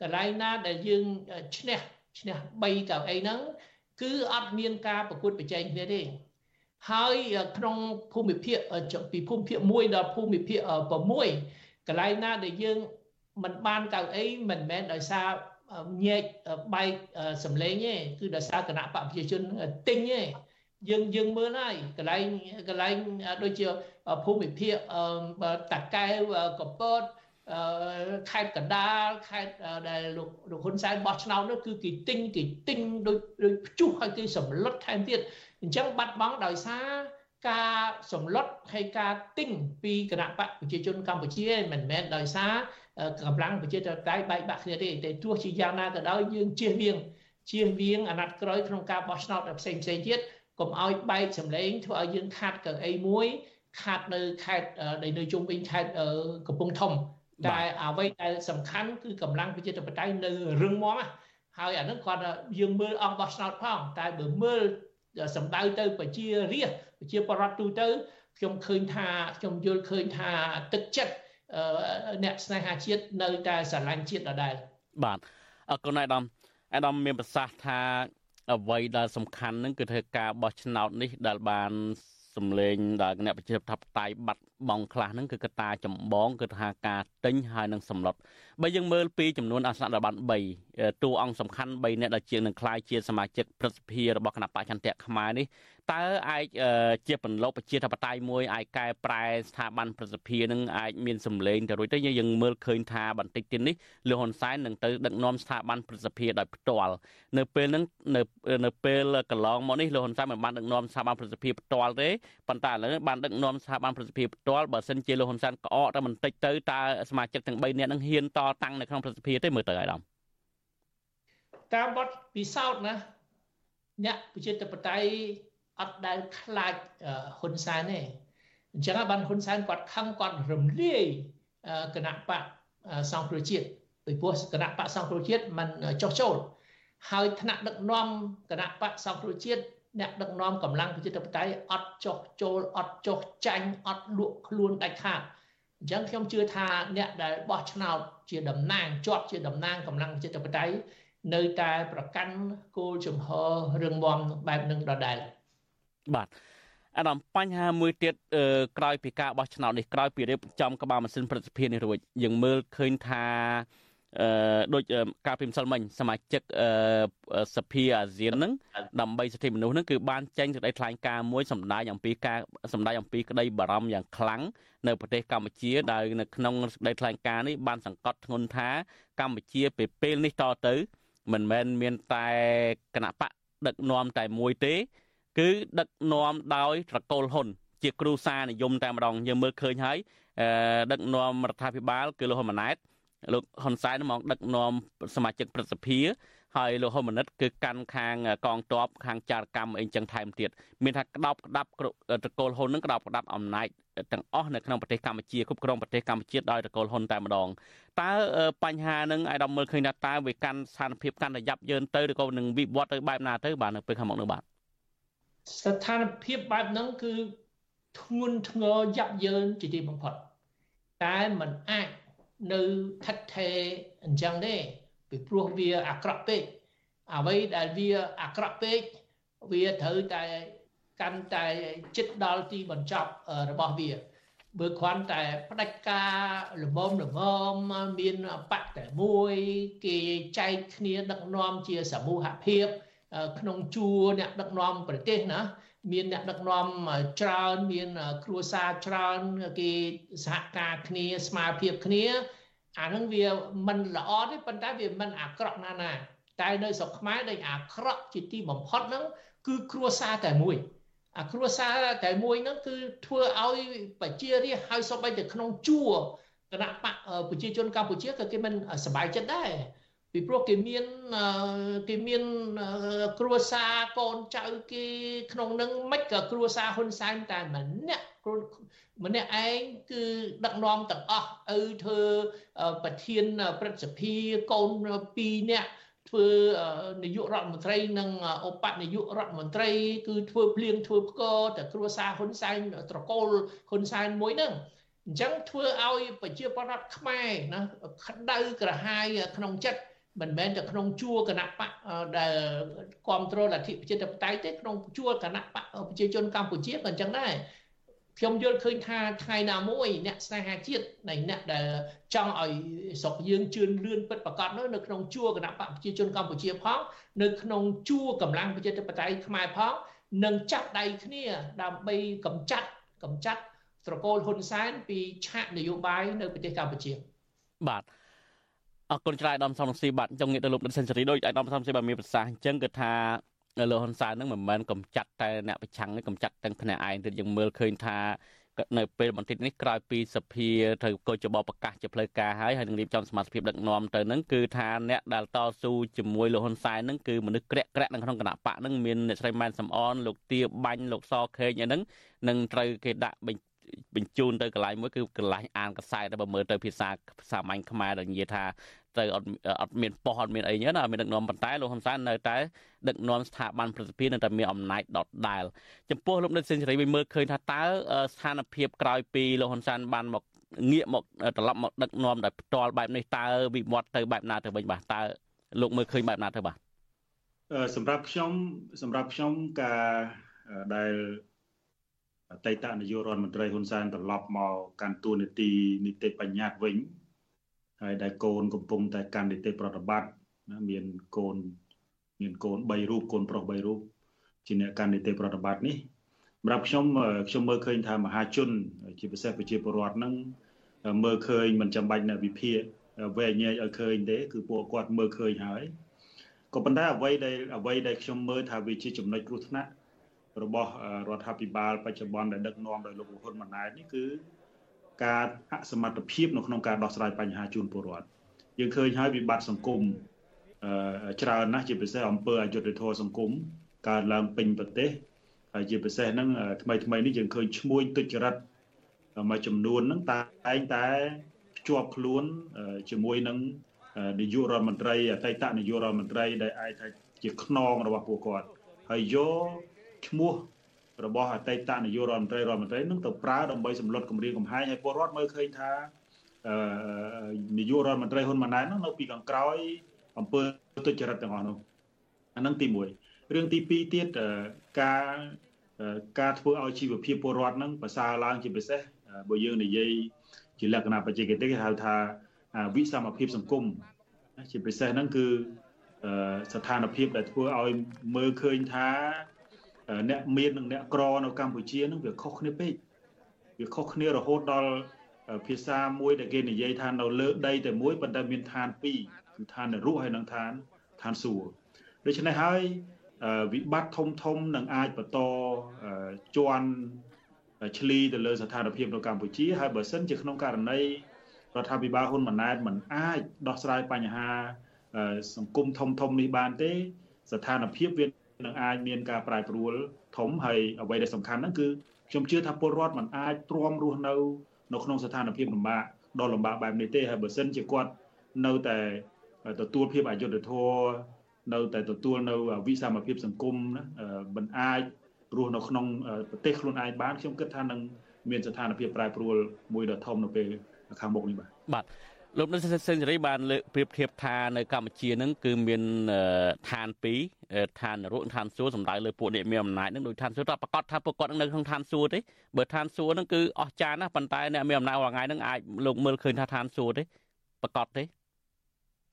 S19: កន្លែងណាដែលយើងឈ្នះឈ្នះ3កៅអីហ្នឹងគឺអត់មានការប្រកួតប្រជែងគ្នាទេហើយក្នុងភូមិភាគពីភូមិភាគ1ដល់ភូមិភាគ6កន្លែងណាដែលយើង មិនបានកៅអីមិនមែនដោយសារញែកបែកសម្លេងទេគឺដោយសារគណៈបកប្រជាជនទិញទេយើងយើងមើលហើយកន្លែងកន្លែងដូចជាភូមិភាគតាកែវកពតខេត្តកណ្ដាលខេត្តដែលលោកលោកហ៊ុនសែនបោះឆ្នោតនោះគឺគេទិញគេទិញដូចដូចព្យុះហើយគេសម្លុតថែមទៀតអញ្ចឹងបាត់បង់ដោយសារការសម្លុតហើយការទិញពីគណៈបកប្រជាជនកម្ពុជាមិនមែនដោយសារ កម្លាំងប្រជាធិបតេយ្យបែកបាក់គ្នាទេតែទោះជាយ៉ាងណាក៏ដោយយើងជៀសវាងជៀសវាងអាណត្តិក្រោយក្នុងការបោះឆ្នោតផ្សេងផ្សេងទៀតកុំឲ្យបែកសម្លេងធ្វើឲ្យយើងខាត់កៅអីមួយខាត់នៅខេត្តដែលនៅជុំវិញខេត្តកំពង់ធំតែអ្វីដែលសំខាន់គឺកម្លាំងប្រជាធិបតេយ្យនៅរឹងមាំហើយអានឹងគាត់យើងមើលអង្គបោះឆ្នោតផងតែបើមើលសម្ដៅទៅប្រជារាស្ត្រប្រជាបរតទូទៅខ្ញុំឃើញថាខ្ញុំយល់ឃើញថាទឹកចិត្ត អ្នកស្នេហាជាតិនៅតែស្រឡាញ់ជាតិដដែល
S1: បាទអរគុណអាដាមអាដាមមានប្រសាសន៍ថាអ្វីដែលសំខាន់នឹងគឺធ្វើការបោះឆ្នោតនេះដែលបានសម្លេងដែលគណៈប្រជាធិបតេយ្យបាត់បង់ខ្លះហ្នឹងគឺកត្តាចម្បងគឺថាការទិញហើយនឹងសម្លុតបើយើងមើលពីចំនួនអាសនៈដែលបាន3តួអង្គសំខាន់3នាក់ដែលជាងនឹងក្លាយជាសមាជិកព្រឹទ្ធសភារបស់គណៈបច្ឆន្ទៈខ្មែរនេះតើអាចជាបន្លកប្រជាធិបតេយ្យមួយអាចកែប្រែស្ថាប័នប្រសិទ្ធភាពនឹងអាចមានសម្លេងទៅរួចទៅយើងមើលឃើញថាបន្តិចទៀតនេះលោកហ៊ុនសែននឹងទៅដឹកនាំស្ថាប័នប្រសិទ្ធភាពដោយផ្ទាល់នៅពេលហ្នឹងនៅនៅពេលកន្លងមកនេះលោកហ៊ុនសែនមិនបានដឹកនាំស្ថាប័នប្រសិទ្ធភាពផ្ទាល់ទេប៉ុន្តែឥឡូវបានដឹកនាំស្ថាប័នប្រសិទ្ធភាពផ្ទាល់បើសិនជាលោកហ៊ុនសែនក្អកតែបន្តិចទៅតើសមាជិកទាំង3នាក់នឹងហ៊ានតតាំងនៅក្នុងប្រសិទ្ធភាពទេមើលទៅឲ្យដល់
S19: តាមបទពិសោធន៍ណាអ្នកប្រជាធិបតេយ្យអត់ដែលខ្លាចហ៊ុនសែនទេអញ្ចឹងបានហ៊ុនសែនគាត់ខឹងគាត់រំលាយគណៈបកសង្គ្រោះជាតិពីព្រោះគណៈបកសង្គ្រោះជាតិมันចោះចូលហើយថ្នាក់ដឹកនាំគណៈបកសង្គ្រោះជាតិ អ្នកដឹកនាំកម្លាំងប្រជាធិបតេយ្យអត់ចោះចូលអត់ចោះចាញ់អត់លក់ខ្លួនដាច់ខាតអញ្ចឹងខ្ញុំជឿថាអ្នកដែលបោះឆ្នោតជាតំណាងជាប់ជាតំណាងកម្លាំងប្រជាធិបតេយ្យនៅតែប្រកាន់គោលជំហររឿងមមបែបនឹងដដែល
S1: បាទអាដាមបញ្ហាមួយទៀតក្រោយពីការបោះឆ្នោតនេះក្រោយពីរៀបចំក្បាលម៉ាស៊ីនប្រសិទ្ធភាពនេះរួចយើងមើលឃើញថាអឺ ដូចការពីម្សិលមិញសមាជិកសភាអាស៊ានហ្នឹងដើម្បីសិទ្ធិមនុស្សហ្នឹងគឺបានចេញសេចក្តីថ្លែងការណ៍មួយសម្ដែងអំពីការសម្ដែងអំពីក្តីបារម្ភយ៉ាងខ្លាំងនៅប្រទេសកម្ពុជាដែលនៅក្នុងសេចក្តីថ្លែងការណ៍នេះបានសង្កត់ធ្ងន់ថាកម្ពុជាពេលពេលនេះតទៅ មិនមែនមានតែគណៈបកដឹកនាំតែមួយទេ គឺដឹកនាំដោយត្រកូលហ៊ុន ជាគ្រូសានិយមតែម្ដងយើងមើលឃើញហើយដឹកនាំរដ្ឋាភិបាលគឺលោកហ៊ុនម៉ាណែត លោកហ៊ុនសែនមកដឹកនាំសមាជិកព្រឹទ្ធសភាហើយលោកហ៊ុនម៉ាណិតគឺកាន់ខាងកងទ័ពខាងចារកម្មអីចឹងថែមទៀតមានថាក្តោបក្តាប់តកូលហ៊ុននឹងក្តោបក្តាប់អំណាចទាំងអស់នៅក្នុងប្រទេសកម្ពុជាគ្រប់គ្រងប្រទេសកម្ពុជាដោយតកូលហ៊ុនតែម្ដងតើបញ្ហានឹងអាយដាមមើលឃើញថាតើវាកាន់ស្ថានភាពកាន់តែយ៉ាប់យ៉ឺនទៅឬក៏នឹងវិវត្តទៅបែបណាទៅបាទនៅពេលខាងមុខនោះបាទ
S19: ស្ថានភាពបែបហ្នឹងគឺធ្ងន់ធ្ងរយ៉ាប់យ៉ឺនជាទីបំផុតតែมันអាច នៅថិតថេរអញ្ចឹងទេពីព្រោះវាអាក្រក់ពេកអ្វីដែលវាអាក្រក់ពេកវាត្រូវតែកាន់តែចិត្តដល់ទីបញ្ចប់របស់វាបើគ្រាន់តែផ្ដាច់ការលំមលំមមានបកតែមួយគេចែកគ្នាដឹកនាំជាសមូហភាព ក្នុងជួរអ្នកដឹកនាំប្រទេសណា មានអ្នកដឹកនាំច្រើនមានគ្រួសារច្រើនគេសហការគ្នាស្មារភាពគ្នាអានឹងវាមិនល្អទេប៉ុន្តែវាមិនអាក្រក់ណាស់ណាតែនៅស្រុកខ្មែរដែលអាក្រក់ជាទីបំផុតហ្នឹងគឺគ្រួសារតែមួយអាគ្រួសារតែមួយហ្នឹងគឺធ្វើឲ្យប្រជារាស្ត្រហើយសូម្បីតែក្នុងជួរគណៈបកប្រជាជនកម្ពុជាក៏គេមិនសប្បាយចិត្តដែរ ពីព្រោះគេមានគេមានគ្រួសារកូនចៅគេក្នុងនឹងមិនក៏គ្រួសារហ៊ុនសែនតែម្នាក់ម្នាក់ឯងគឺដឹកនាំទាំងអស់ឪធ្វើប្រធានព្រឹទ្ធសភាកូន2នាក់ធ្វើនាយករដ្ឋមន្ត្រីនិងឧបនាយករដ្ឋមន្ត្រី គឺធ្វើភ្លៀងធ្វើផ្គរតែគ្រួសារហ៊ុនសែនត្រកូលហ៊ុនសែនមួយហ្នឹងអញ្ចឹងធ្វើឲ្យប្រជាពលរដ្ឋខ្មែរណាក្តៅក្រហាយក្នុងចិត្ត មិនមែនតែក្នុងជួរគណៈបកដែលគ្រប់គ្រងលទ្ធិប្រជាធិបតេយ្យទេក្នុងជួរគណៈបកប្រជាជនកម្ពុជាក៏អញ្ចឹងដែរខ្ញុំយល់ឃើញថាថ្ងៃណាមួយអ្នកស្នេហាជាតិនៃអ្នកដែលចង់ឲ្យស្រុកយើងជឿនលឿនពិតប្រកបនៅក្នុងជួរគណៈបកប្រជាជនកម្ពុជាផងនៅក្នុងជួរកម្លាំងប្រជាធិបតេយ្យខ្មែរផងនឹងចាប់ដៃគ្នាដើម្បីកម្ចាត់កម្ចាត់ត្រកូលហ៊ុនសែនពីឆាកនយោបាយនៅប្រទេសកម្ពុជា
S1: បាទ អរគុណច្រើនអាដាមសំស៊ីបាទចង់ងាកទៅលោកដិនសេនស៊ូរីដូចអាដាមសំស៊ីបាទមានប្រសាសន៍អញ្ចឹងគឺថាលោកហ៊ុនសែននឹងមិនមែនកំចាត់តែអ្នកប្រឆាំងនេះកំចាត់ទាំងភ្នាក់ឯងទៀតយើងមើលឃើញថានៅពេលបន្តិចនេះក្រោយពីសភាត្រូវកោជបប្រកាសជាផ្លូវការហើយហើយនឹងរៀបចំសមាជិកដឹកនាំទៅនឹងគឺថាអ្នកដែលតស៊ូជាមួយលោកហ៊ុនសែននឹងគឺមនុស្សក្រាក់ក្រាក់នៅក្នុងគណៈបកនឹងមានអ្នកស្រីម៉ែនសំអនលោកទាបាញ់លោកសខេងអីហ្នឹងនឹងត្រូវគេដាក់បញ្ជូនទៅកន្លែងមួយគឺកន្លែងអានកសែតតែបើមើលទៅភាសាសាមញ្ញខ្មែរដែលនិយាយថាទៅអត់អត់មានប៉ុស្តិ៍អត់មានអីហ្នឹងណាមានដឹកនាំប៉ុន្តែលោកហ៊ុនសែននៅតែដឹកនាំស្ថាប័នប្រសិទ្ធភាពនៅតែមានអំណាចដដែលចំពោះលោកនិតសេនស៊ូរីវិញមើលឃើញថាតើស្ថានភាពក្រោយពីលោកហ៊ុនសែនបានមកងាកមកត្រឡប់មកដឹកនាំដោយផ្ទាល់បែបនេះតើវិវត្តទៅបែបណាទៅវិញបាទតើលោកមើលឃើញបែបណាទៅបាទ
S20: សម្រាប់ខ្ញុំសម្រាប់ខ្ញុំការដែល អតីតនាយករដ្ឋមន្ត្រីហ៊ុនសែនត្រឡប់មកកាន់តួនាទីនីតិបញ្ញត្តិវិញហើយដែលកូនកំពុងតែកាន់នីតិប្រតិបត្តិណាមានកូនមានកូន3រូបកូនប្រុស3រូបជាអ្នកកាន់នីតិប្រតិបត្តិនេះសម្រាប់ខ្ញុំខ្ញុំមើលឃើញថាមហាជន ជាពិសេសប្រជាពលរដ្ឋនឹងមើលឃើញមិនចាំបាច់នៅវិភាគវែងញែកឲ្យឃើញទេគឺពួកគាត់មើលឃើញហើយក៏ប៉ុន្តែអ្វីដែលអ្វីដែលខ្ញុំមើលថាវាជាចំណុចគ្រោះថ្នាក់ របស់រដ្ឋាភិបាលបច្ចុប្បន្នដែលដឹកនាំដោយលោកហ៊ុនម៉ាណែតនេះគឺការអសមត្ថភាពនៅក្នុងការដោះស្រាយបញ្ហាជូនពលរដ្ឋយើងឃើញហើយវិបត្តិសង្គមច្រើនណាស់ជាពិសេសអំពើអយុត្តិធម៌សង្គមកើតឡើងពេញប្រទេសហើយជាពិសេសហ្នឹងថ្មីថ្មីនេះយើងឃើញឈ្មួញទុច្ចរិតមួយចំនួនហ្នឹងតែងតែភ្ជាប់ខ្លួនជាមួយនឹងនាយករដ្ឋមន្ត្រីអតីតនាយករដ្ឋមន្ត្រីដែលអាចថាជាខ្នងរបស់ពួកគាត់ហើយយក ឈ្មោះរបស់អតីតនាយករដ្ឋមន្ត្រីរដ្ឋមន្ត្រីនឹងទៅប្រើដើម្បីសម្លុតគម្រាមកំហែងឲ្យពលរដ្ឋមើលឃើញថានាយករដ្ឋមន្ត្រីហ៊ុនម៉ាណែតនោះនៅពីខាងក្រោយអំពើទុច្ចរិតទាំងអស់នោះអានឹងទី1រឿងទី2ទៀតការការធ្វើឲ្យជីវភាពពលរដ្ឋនឹងប្រសើរឡើងជាពិសេសបើយើងនិយាយជាលក្ខណៈបច្ចេកទេសគេហៅថាវិសមភាពសង្គមជាពិសេសហ្នឹងគឺស្ថានភាពដែលធ្វើឲ្យមើលឃើញថា អ្នកមាននិងអ្នកក្រនៅកម្ពុជានឹងវាខុសគ្នាពេកវាខុសគ្នារហូតដល់ភាសាមួយដែលគេនិយាយថានៅលើដីតែមួយប៉ុន្តែមានឋានពីរគឺឋាននរកហើយនិងឋានឋានសួគ៌ដូច្នេះហើយវិបត្តិធំធំនឹងអាចបន្តជន់ឆ្លីទៅលើស្ថានភាពនៅកម្ពុជាហើយបើសិនជាក្នុងករណីរដ្ឋាភិបាលហ៊ុនម៉ាណែតមិនអាចដោះស្រាយបញ្ហាសង្គមធំធំនេះបានទេ ស្ថានភាពវា នឹងអាចមានការប្រែប្រួលធំហើយអ្វីដែលសំខាន់ហ្នឹងគឺខ្ញុំជឿថាពលរដ្ឋមិនអាចទ្រាំរស់នៅនៅក្នុងស្ថានភាពលំបាកដ៏លំបាកបែបនេះទេហើយបើសិនជាគាត់នៅតែទទួលភាពអយុត្តិធម៌នៅតែទទួលនៅវិសមភាពសង្គមណាមិនអាចរស់នៅក្នុងប្រទេសខ្លួនឯងបានខ្ញុំគិតថានឹងមានស្ថានភាពប្រែប្រួលមួយដ៏ធំនៅពេលខាងមុខនេះបាទ
S1: បាទ លោកនៅសេនស៊ូរីបានលើកប្រៀបធៀបថានៅកម្ពុជានឹងគឺមានឋានពីរឋាននរកឋានសួគ៌សំដៅលើពួកអ្នកមានអំណាចនឹងដូចឋានសួគ៌តែប្រកាសថាពួកគាត់នៅក្នុងឋានសួគ៌ទេបើឋានសួគ៌នឹងគឺអស្ចារ្យណាស់ប៉ុន្តែអ្នកមានអំណាចរាល់ថ្ងៃនឹងអាចលោកមើលឃើញថាឋានសួគ៌ទេប្រកាសទេ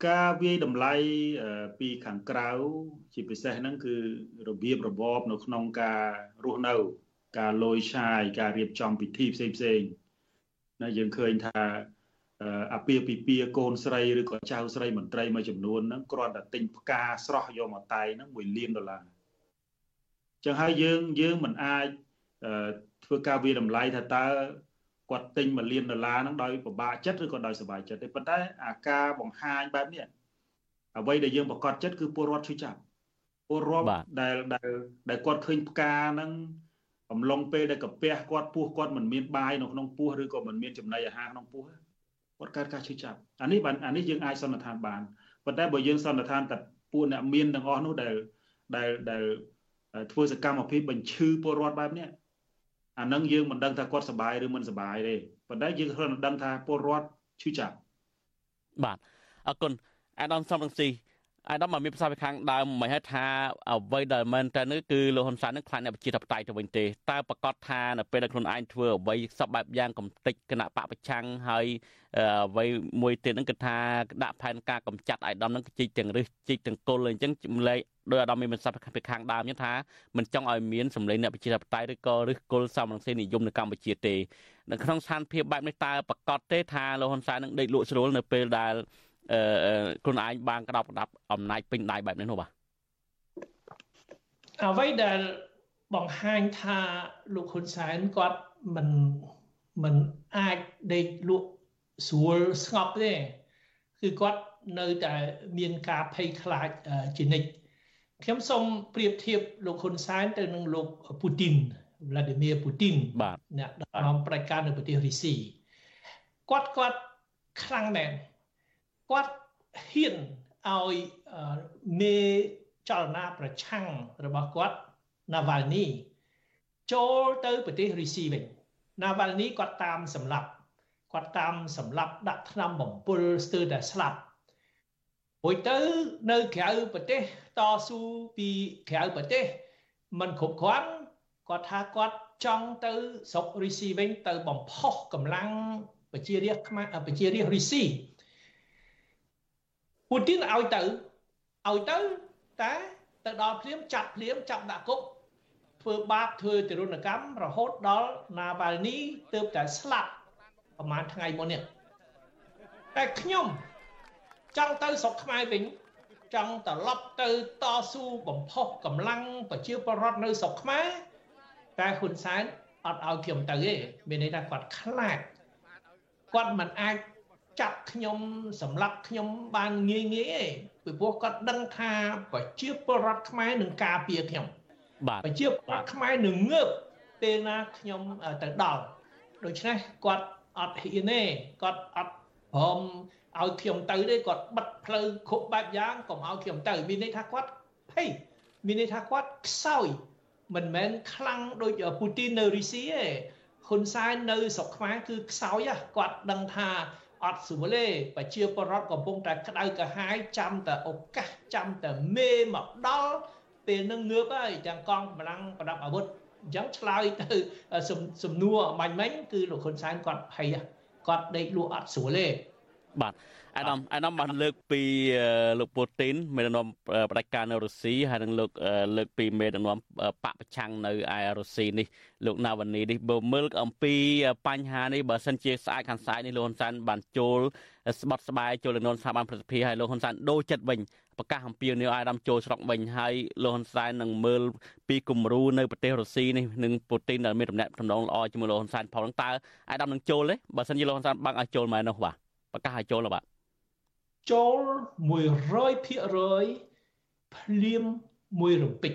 S20: ការវាយតម្លៃពីខាងក្រៅជាពិសេសហ្នឹងគឺរបៀបរបបនៅក្នុងការរស់នៅ ការលយឆាយការរៀបចំពិធីផ្សេងផ្សេងណាយើងឃើញថា អាពាហ៍ពិពាហ៍កូនស្រីឬក៏ចៅស្រីមន្ត្រីមួយចំនួនហ្នឹងគ្រាន់តែទិញផ្កាស្រស់យកមកតែងហ្នឹង1លានដុល្លារចឹងហើយយើងយើងមិនអាចធ្វើការវាតម្លៃថាតើគាត់ទិញ1លានដុល្លារហ្នឹងដោយពិបាកចិត្តឬក៏ដោយសុបាយចិត្តទេប៉ុន្តែអាការបង្ហាញបែបនេះអ្វីដែលយើងប្រកាសចិត្តគឺពលរដ្ឋជួយចាប់ពលរដ្ឋដែលដែលដែលគាត់ឃើញផ្កាហ្នឹងអំឡុងពេលដែលកាពះគាត់ពោះគាត់មិនមានបាយនៅក្នុងពោះឬក៏មិនមានចំណីអាហារក្នុងពោះ គាត់កើតការឈឺចាប់អានេះបានអានេះយើងអាចសន្និដ្ឋានបានប៉ុន្តែបើយើងសន្និដ្ឋានតែពួកអ្នកមានទាំងអស់នោះដែលដែលដែលធ្វើសកម្មភាពបញ្ឈឺពលរដ្ឋបែបនេះអានឹងយើងមិនដឹងថាគាត់សុបាយឬមិនសុបាយទេប៉ុន្តែយើងគ្រាន់តែដឹងថាពលរដ្ឋឈឺចាប់
S1: បាទអរគុណអាដាមសំរងស៊ី អាដាមមកមានប្រសាសន៍ពីខាងដើមមិនហេតុថាអ្វីដែលមែនតើនេះគឺលោកហ៊ុនសែននឹងខ្លាចអ្នកប្រជាធិបតេយ្យទៅវិញទេតើប្រកាសថានៅពេលដែលខ្លួនឯងធ្វើអ្វីសពបែបយ៉ាងកំតិចគណៈបពប្រឆាំងហើយអ្វីមួយទៀតហ្នឹងគឺថាដាក់ផែនការកម្ចាត់អាយដាមហ្នឹងជីកទាំងរឹសជីកទាំងគល់អញ្ចឹងចម្លែកដោយអាដាមមានប្រសាសន៍ពីខាងដើមហ្នឹងថាមិនចង់ឲ្យមានសម្លេងអ្នកប្រជាធិបតេយ្យឬក៏រឹសគល់សមរង្ស៊ីនិយមនៅកម្ពុជាទេនៅក្នុងស្ថានភាពបែបនេះតើប្រកាសទេថាលោកហ៊ុនសែននឹងដេកលក់ស្រួលនៅពេលដែល អឺខ្លួនឯងបានក្តាប់ក្តាប់អំណាចពេញដៃបែបនេះនោះបាទ
S19: អ្វីដែលបង្ហាញថាលោកហ៊ុនសែនគាត់មិនមិនអាចដេកលក់ស្រួលស្ងប់ទេគឺគាត់នៅតែមានការភ័យខ្លាចជានិច្ចខ្ញុំសូមប្រៀបធៀបលោកហ៊ុនសែនទៅនឹងលោកពូទីន Vladimir Putin អ្នកដឹកនាំផ្ដាច់ការនៅប្រទេសរុស្ស៊ីគាត់គាត់ខ្លាំងមែន គាត់ហ៊ានឲ្យមេចលនាប្រឆាំងរបស់គាត់ណាវ៉ាល់នីចូលទៅប្រទេសរុស្ស៊ីវិញណាវ៉ាល់នីគាត់តាមសម្លាប់គាត់តាមសម្លាប់ដាក់ថ្នាំបំពុលស្ទើរតែស្លាប់រួចទៅនៅក្រៅប្រទេសតស៊ូពីក្រៅប្រទេសมันគ្រប់គ្រាន់គាត់ថាគាត់ចង់ទៅស្រុករុស្ស៊ីវិញទៅបំផុសកម្លាំងប្រជារាស្ត្រខ្មែរប្រជារាស្ត្ររុស្ស៊ី ពូទីនឲ្យទៅឲ្យទៅតែទៅដល់ភ្លាមចាប់ភ្លាមចាប់ដាក់គុកធ្វើបាបធ្វើទរណកម្មរហូតដល់ណាវ៉ាល់នីទើបតែស្លាប់ប្រហែលថ្ងៃមុននេះតែខ្ញុំចង់ទៅស្រុកខ្មែរវិញចង់ត្រឡប់ទៅតស៊ូបំផុសកម្លាំងប្រជាពលរដ្ឋនៅស្រុកខ្មែរតែហ៊ុនសែនអត់ឲ្យខ្ញុំទៅទេមានន័យថាគាត់ខ្លាចគាត់មិនអាច ចាប់ខ្ញុំសម្លាប់ខ្ញុំបានងាយងាយទេពីព្រោះគាត់ដឹងថាប្រជាពលរដ្ឋខ្មែរនឹងការពារខ្ញុំ
S1: បាទ
S19: ប្រជាពលរដ្ឋខ្មែរនឹងងើបពេលណាខ្ញុំទៅដល់ដូច្នេះគាត់អត់ហ៊ានទេគាត់អត់ព្រមឲ្យខ្ញុំទៅទេគាត់បិទផ្លូវគ្រប់បែបយ៉ាងកុំឲ្យខ្ញុំទៅមានន័យថាគាត់ភ័យមានន័យថាគាត់ខ្សោយមិនមែនខ្លាំងដូចពូទីននៅរុស្ស៊ីទេហ៊ុនសែននៅស្រុកខ្មែរគឺខ្សោយគាត់ដឹងថា អត់ស្រួលទេប្រជាពលរដ្ឋកំពុងតែក្តៅក្រហាយចាំតែឱកាសចាំតែមេមកដល់ពេលនឹងងើបហើយទាំងកងកម្លាំងប្រដាប់អាវុធអញ្ចឹងឆ្លើយទៅសំណួរបាញ់មិញគឺលោកហ៊ុនសែនគាត់ភ័យគាត់ដេកលក់អត់ស្រួលទេ
S1: បាទ អាដាមអាដាមបានលើកពីលោកពូទីនមេដឹកនាំផ្ដាច់ការនៅរុស្ស៊ីហើយនឹងលោកលើកពីមេដឹកនាំបកប្រឆាំងនៅឯរុស្ស៊ីនេះលោកណាវ៉ានីនេះបើមើលអំពីបញ្ហានេះបើសិនជាស្អាតខាងសាយនេះលោកហ៊ុនសែនបានចូលស្បត់ស្បាយចូលនឹងស្ថាប័នប្រសិទ្ធភាពហើយលោកហ៊ុនសែនដូរចិត្តវិញប្រកាសអំពាវនាវឲ្យអាដាមចូលស្រុកវិញហើយលោកហ៊ុនសែននឹងមើលពីគំរូនៅប្រទេសរុស្ស៊ីនេះនឹងពូទីនដែលមានតំណែងតំណងល្អជាមួយលោកហ៊ុនសែនផងតើអាដាមនឹងចូលទេបើសិនជាលោកហ៊ុនសែនបាំងឲ្យចូលមកនោះបាទប្រកាសឲ្យចូលបាទ
S19: ចូល100%ភ្លាមមួយរំពេច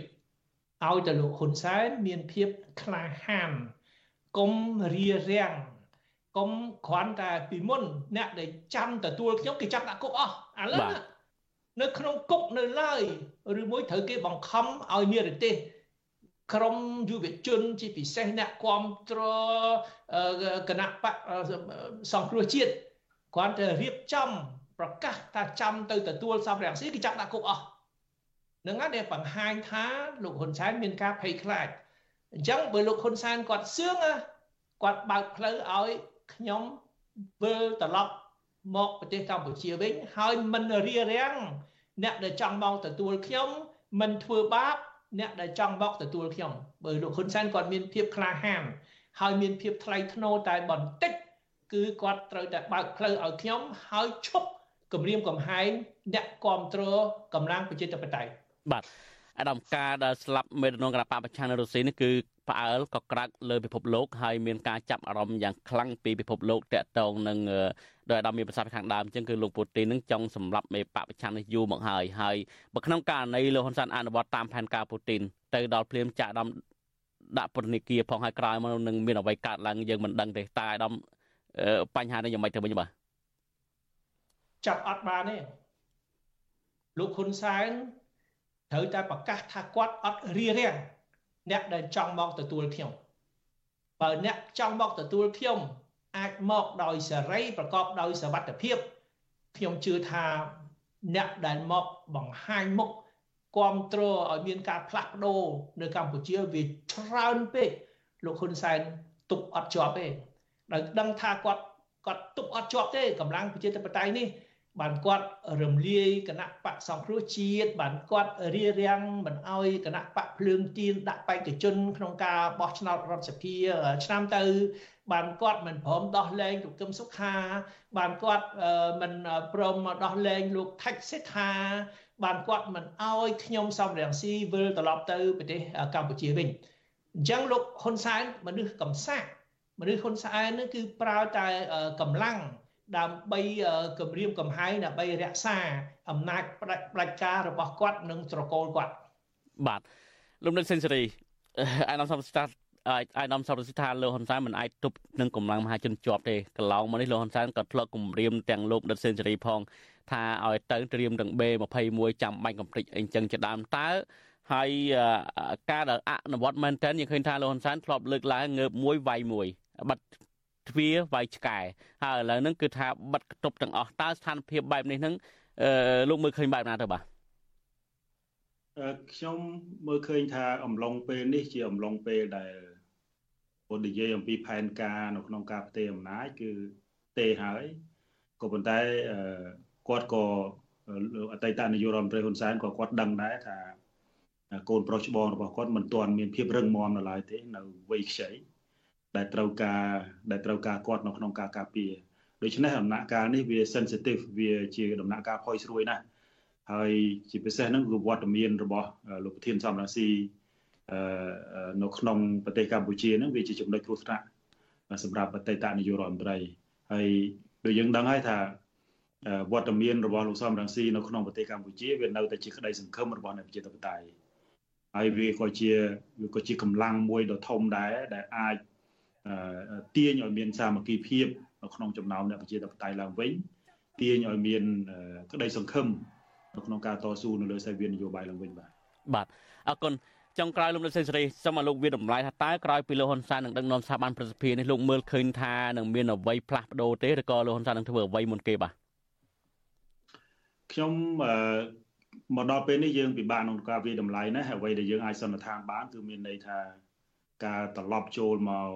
S19: ឲ្យតែលោកហ៊ុនសែនមានភាពក្លាហានកុំរារាំងកុំគ្រាន់តែពីមុនអ្នកដែលចាំទទួលខ្ញុំគេចាប់ដាក់គុកអស់ឥឡូវនៅក្នុងគុកនៅឡើយឬមួយត្រូវគេបង្ខំឲ្យនិរទេសក្រមយុវជនជាពិសេសអ្នកគ្រប់គ្រងគណៈបកសង្គ្រោះជាតិគ្រាន់តែរៀបចំ ប្រកាសថាចាំទៅទទួលសំរងស៊ីគេចាប់ដាក់គុកអស់នឹងហើយបង្ហាញថាលោកហ៊ុនសែនមានការភ័យខ្លាចអញ្ចឹងបើលោកហ៊ុនសែនគាត់សឿងគាត់បើកផ្លូវឲ្យខ្ញុំវិលត្រឡប់មកប្រទេសកម្ពុជាវិញហើយមិនរារាំងអ្នកដែលចង់មកទទួលខ្ញុំមិនធ្វើបាបអ្នកដែលចង់មកទទួលខ្ញុំបើលោកហ៊ុនសែនគាត់មានភាពក្លាហានហើយមានភាពថ្លៃថ្នូរតែបន្តិចគឺគាត់ត្រូវតែបើកផ្លូវឲ្យខ្ញុំហើយឈប់ គម្រាមកំហែងអ្នកគ្រប់គ្រងកម្លាំងប្រជាធិបតេយ្យ
S1: បាទអាដាមការដែលស្លាប់មេដឹកនាំគណៈបកប្រឆាំងនៅរុស្ស៊ីនេះគឺផ្អើលក៏ក្រាក់លើពិភពលោកហើយមានការចាប់អារម្មណ៍យ៉ាងខ្លាំងពីពិភពលោកតាក់ទងនឹងដោយអាដាមមានប្រសាសន៍ខាងដើមអញ្ចឹងគឺលោកពូទីននឹងចង់សម្លាប់មេបកប្រឆាំងនេះយូរមកហើយហើយបើក្នុងករណីលោកហ៊ុនសែនអនុវត្តតាមផែនការពូទីនទៅដល់ភ្លាមចាក់អាដាមដាក់ពន្ធនាគារផងហើយក្រោយមកនឹងមានអ្វីកើតឡើងយើងមិនដឹងទេតើអាដាមបញ្ហានេះយ៉ាងម៉េចទៅវិញបាទ
S19: ចាប់អត់បានទេលោកហ៊ុនសែនត្រូវតែប្រកាសថាគាត់អត់រៀបរៀងអ្នកដែលចង់មកទទួលខ្ញុំបើអ្នកចង់មកទទួលខ្ញុំអាចមកដោយសេរីប្រកបដោយសវត្ថភាពខ្ញុំជឿថាអ្នកដែលមកបង្ហាញមុខគ្រប់គ្រងឲ្យមានការផ្លាស់ប្ដូរនៅកម្ពុជាវាច្រើនពេកលោកហ៊ុនសែនទុកអត់ជាប់ទេដោយដឹងថាគាត់គាត់ទុកអត់ជាប់ទេកម្លាំងប្រជាធិបតេយ្យនេះ បានគាត់រំលាយគណៈបកសង្គ្រោះជាតិបានគាត់រៀបរៀងមិនអោយគណៈបកភ្លើងទៀនដាក់បេក្ខជនក្នុងការបោះឆ្នោតរដ្ឋសភាឆ្នាំទៅ បានគាត់មិនព្រមដោះលែងលោកកឹមសុខា បានគាត់មិនព្រមដោះលែងលោកថៃសេដ្ឋាបានគាត់មិនអោយខ្ញុំសំរងស៊ីវិលត្រឡប់ទៅប្រទេសកម្ពុជាវិញអញ្ចឹងលោកហ៊ុនសែនមនុស្សកំសាកមនុស្សហ៊ុនសែននេះគឺប្រើតែកម្លាំង ដើម្បីគម្រាមកំហែងដើម្បីរក្សាអំណាចផ្ដាច់ផ្ដាច់ការរបស់គាត់និងត្រកូលគាត់
S1: បាទលោកនិតសេនស៊ូរីអានសំស្តាអាយដាមសរសិថាលោកហ៊ុនសែនមិនអាចទប់នឹងកម្លាំងមហាជនជាប់ទេកន្លងមកនេះលោកហ៊ុនសែនក៏ធ្លាប់គម្រាមទាំងលោកដិតសេនស៊ូរីផងថាឲ្យទៅត្រៀមទាំង B21 ចាំបាច់កំភ្លេចអីចឹងជាដើមតើហើយការដែលអនុវត្តមែនតើយើងឃើញថាលោកហ៊ុនសែនធ្លាប់លើកឡើងងើបមួយវាយមួយបាត់ ទ្វាវាយឆ្កែហើយឥឡូវហ្នឹងគឺថាបិទគប់ទាំងអស់តើស្ថានភាពបែបនេះហ្នឹងលោកមើលឃើញបែបណាទៅបាទ
S20: ខ្ញុំមើលឃើញថាអំឡុងពេលនេះជាអំឡុងពេលដែលពុទ្ធនិយាយអំពីផែនការនៅក្នុងការផ្ទេរអំណាចគឺទេហើយក៏ប៉ុន្តែគាត់ក៏អតីតនាយករដ្ឋមន្ត្រីហ៊ុនសែនក៏គាត់ដឹងដែរថាកូនប្រុសច្បងរបស់គាត់មិនទាន់មានភាពរឹងមាំនៅឡើយទេនៅវ័យខ្ចី ដែលត្រូវការដែលត្រូវការគាត់នៅក្នុងការការពារដូច្នេះដំណាក់កាលនេះវា sensitive វាជាដំណាក់កាលផុយស្រួយណាស់ហើយជាពិសេសហ្នឹងគឺវត្តមានរបស់លោកប្រធានសំរងស៊ីនៅក្នុងប្រទេសកម្ពុជាហ្នឹងវាជាចំណុចគ្រោះថ្នាក់សម្រាប់អតីតនាយករដ្ឋមន្ត្រីហើយដូចយើងដឹងហើយថាវត្តមានរបស់លោកសំរងស៊ីនៅក្នុងប្រទេសកម្ពុជាវានៅតែជាក្តីសង្ឃឹមរបស់អ្នកប្រជាធិបតេយ្យហើយវាក៏ជាវាក៏ជាកម្លាំងមួយដ៏ធំដែរដែលអាច ទាញឲ្យមានសាមគ្គីភាពនៅក្នុងចំណោមអ្នកប្រជាធិបតេយ្យឡើងវិញទាញឲ្យមានក្តីសង្ឃឹមនៅក្នុងការតស៊ូនៅលើសាវៀននយោបាយឡើងវិញបាទ
S1: បាទអរគុណចុងក្រោយលោកលោកសេនស៊ូរីសូមឲ្យលោកវាតម្លៃថាតើក្រោយពីលោកហ៊ុនសែននឹងដឹកនាំស្ថាប័នប្រសិទ្ធភាពនេះលោកមើលឃើញថានឹងមានអ្វីផ្លាស់ប្ដូរទេឬក៏លោកហ៊ុនសែននឹងធ្វើអ្វីមុនគេបាទ
S20: ខ្ញុំមកដល់ពេលនេះយើងពិបាកក្នុងការវិតម្លៃណាអ្វីដែលយើងអាចសន្និដ្ឋានបានគឺមានន័យថាការត្រឡប់ចូលមក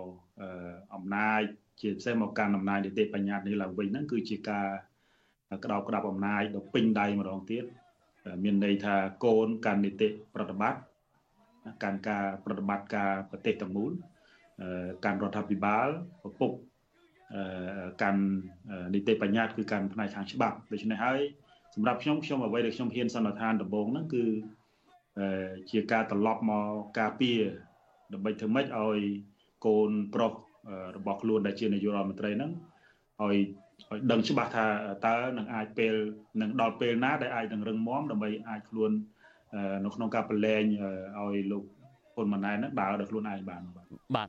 S20: អំណាចជាពិសេសមកកាន់អំណាចនីតិបញ្ញត្តិនេះឡើងវិញហ្នឹងគឺជាការក្តោបក្តាប់អំណាចដ៏ពេញដៃម្ដងទៀតមានន័យថាកូនកាន់នីតិប្រតិបត្តិកាន់ការប្រតិបត្តិការប្រទេសទាំងមូលកាន់រដ្ឋាភិបាលឪពុកកាន់នីតិបញ្ញត្តិគឺកាន់ផ្នែកខាងច្បាប់ដូច្នេះហើយសម្រាប់ខ្ញុំខ្ញុំអ្វីដែលខ្ញុំហ៊ានសន្និដ្ឋានដំបូងហ្នឹងគឺជាការត្រឡប់មកការពារដើម្បីធ្វើម៉េចឲ្យ កូនប្រុសរបស់ខ្លួនដែលជានាយករដ្ឋមន្ត្រីហ្នឹងឲ្យឲ្យដឹងច្បាស់ថាតើនឹងអាចពេលនឹងដល់ពេលណាដែលអាចនឹងរឹងមាំដើម្បីអាចខ្លួននៅក្នុងការប្រឡែងឲ្យលោកហ៊ុនម៉ាណែតហ្នឹងដើរដោយខ្លួនឯងបានបាទ
S1: បាទ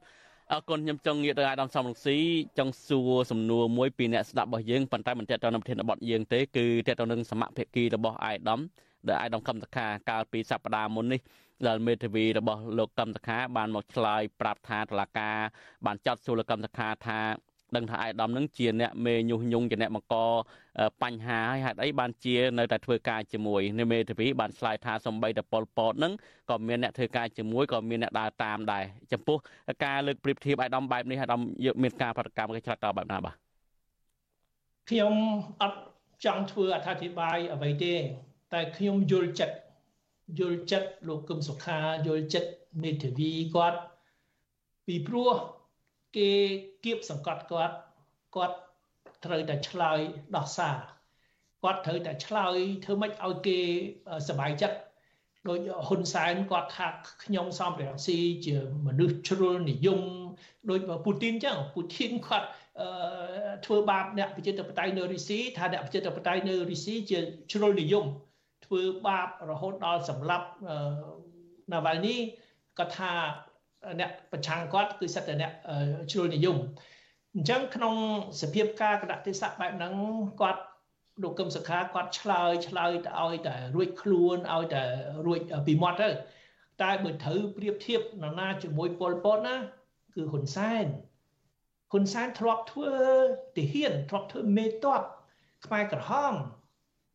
S1: អរគុណខ្ញុំចង់ងាកទៅអាដាមសំរងស៊ីចង់សួរសំណួរមួយពីអ្នកស្ដាប់របស់យើងប៉ុន្តែមិនតេតទៅនឹងប្រធានបទយើងទេគឺតេតទៅនឹងសមត្ថភាពរបស់អាយដាមដែលអាយដាមកម្មតខាកាលពីសប្តាហ៍មុននេះ ដែលមេធាវីរបស់លោកកម្មតខាបានមកឆ្លើយប្រាប់ថាតឡាការបានចាត់សួរលោកកម្មតខាថាដឹងថាអាយដាមនឹងជាអ្នកមេញុះញង់ជាអ្នកបង្កបញ្ហាហើយហេតុអីបានជានៅតែធ្វើការជាមួយនៅមេធាវីបានឆ្លើយថាសំបីតប៉ុលពតនឹងក៏មានអ្នកធ្វើការជាមួយក៏មានអ្នកដើរតាមដែរចំពោះការលើកប្រៀបធៀបអាយដាមបែបនេះអាយដាមយកមានការប្រតិកម្មគេឆ្លាតតបែបណាបាទ
S19: ខ្ញុំអត់ចង់ធ្វើអត្ថាធិប្បាយអ្វីទេ តែខ្ញុំយល់ចិត្ត យល់ចិត្តលោកគឹមសុខាយល់ចិត្តមេធាវីគាត់ពីព្រោះគេគៀបសង្កត់គាត់គាត់ត្រូវតែឆ្លើយដោះសារគាត់ត្រូវតែឆ្លើយធ្វើម៉េចឲ្យគេសប្បាយចិត្តដោយហ៊ុនសែនគាត់ថាខ្ញុំសំរងស៊ីជាមនុស្សជ្រុលនិយមដោយពូទីនចឹងពូទីនគាត់ធ្វើបាបអ្នកប្រជាធិបតេយ្យនៅរុស្ស៊ីថាអ្នកប្រជាធិបតេយ្យនៅរុស្ស៊ីជាជ្រុលនិយម ធ្វើបាបរហូតដល់សម្លាប់ណាវ៉ាល់នីគាត់ថាអ្នកប្រឆាំងគាត់គឺសិតតែអ្នកជ្រុលនិយមអញ្ចឹងក្នុងសភាពការកណតិស័កបែបហ្នឹងគាត់លោកកឹមសុខាគាត់ឆ្លើយឆ្លើយទៅឲ្យតែរួចខ្លួនឲ្យតែរួចពីមាត់ទៅតែបើត្រូវប្រៀបធៀបនរណាជាមួយប៉ុលពតណាគឺហ៊ុនសែនហ៊ុនសែនធ្លាប់ធ្វើទាហានធ្លាប់ធ្វើមេតបខ្មែរក្រហម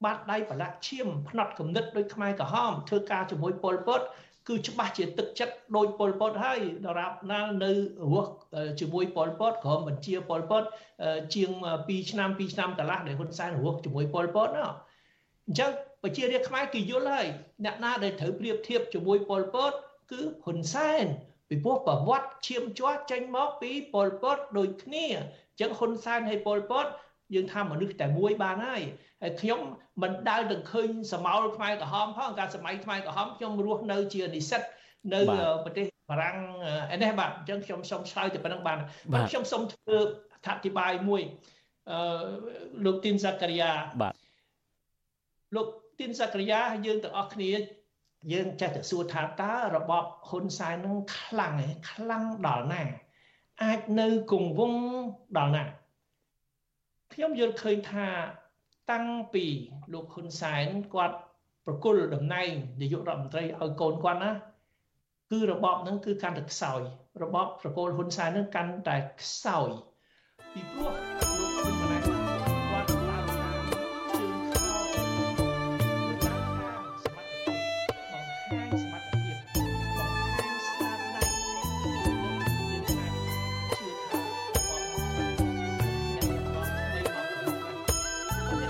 S19: បាត់ដៃប្រឡាក់ឈាមផ្នត់គំនិតដោយខ្មែរក្រហមធ្វើការជាមួយប៉ុលពតគឺច្បាស់ជាទឹកចិត្តដោយប៉ុលពតហើយដរាបណានៅរស់ជាមួយប៉ុលពតក្រុមបញ្ជាប៉ុលពតជាង2ឆ្នាំ2ឆ្នាំកន្លះដែលហ៊ុនសែនរស់ជាមួយប៉ុលពតណាអញ្ចឹងប្រជារាស្ត្រខ្មែរគេយល់ហើយអ្នកណាដែលត្រូវប្រៀបធៀបជាមួយប៉ុលពតគឺហ៊ុនសែនពីព្រោះប្រវត្តិឈាមជ័រចេញមកពីប៉ុលពតដូចគ្នាអញ្ចឹងហ៊ុនសែនហើយប៉ុលពត យើងថាមនុស្សតែមួយបានហើយហើយខ្ញុំមិនដែលទៅឃើញសមោលខ្មែរក្រហមផងកាលសម័យខ្មែរក្រហមខ្ញុំរស់នៅជានិស្សិតនៅប្រទេសបារាំងឯនេះបាទអញ្ចឹងខ្ញុំសូមឆ្លើយទៅប៉ុណ្្នឹងបានខ្ញុំសូមធ្វើអធិប្បាយមួយអឺលោកទីនសាការីយ៉ា
S1: បាទ
S19: លោកទីនសាការីយ៉ាយើងទាំងអស់គ្នា យើងចេះតែសួរថាតើរបបហ៊ុនសែននឹងខ្លាំងឯខ្លាំងដល់ណា អាចនៅគង់វង្សដល់ណា ខ្ញុំយល់ឃើញថាតាំងពីលោកហ៊ុនសែនគាត់ប្រគល់តំណែងនាយករដ្ឋមន្ត្រីឲ្យកូនគាត់ណាគឺរបបហ្នឹងគឺកាន់តែខ្សោយរបបប្រគល់ហ៊ុនសែនហ្នឹងកាន់តែខ្សោយពីព្រោះ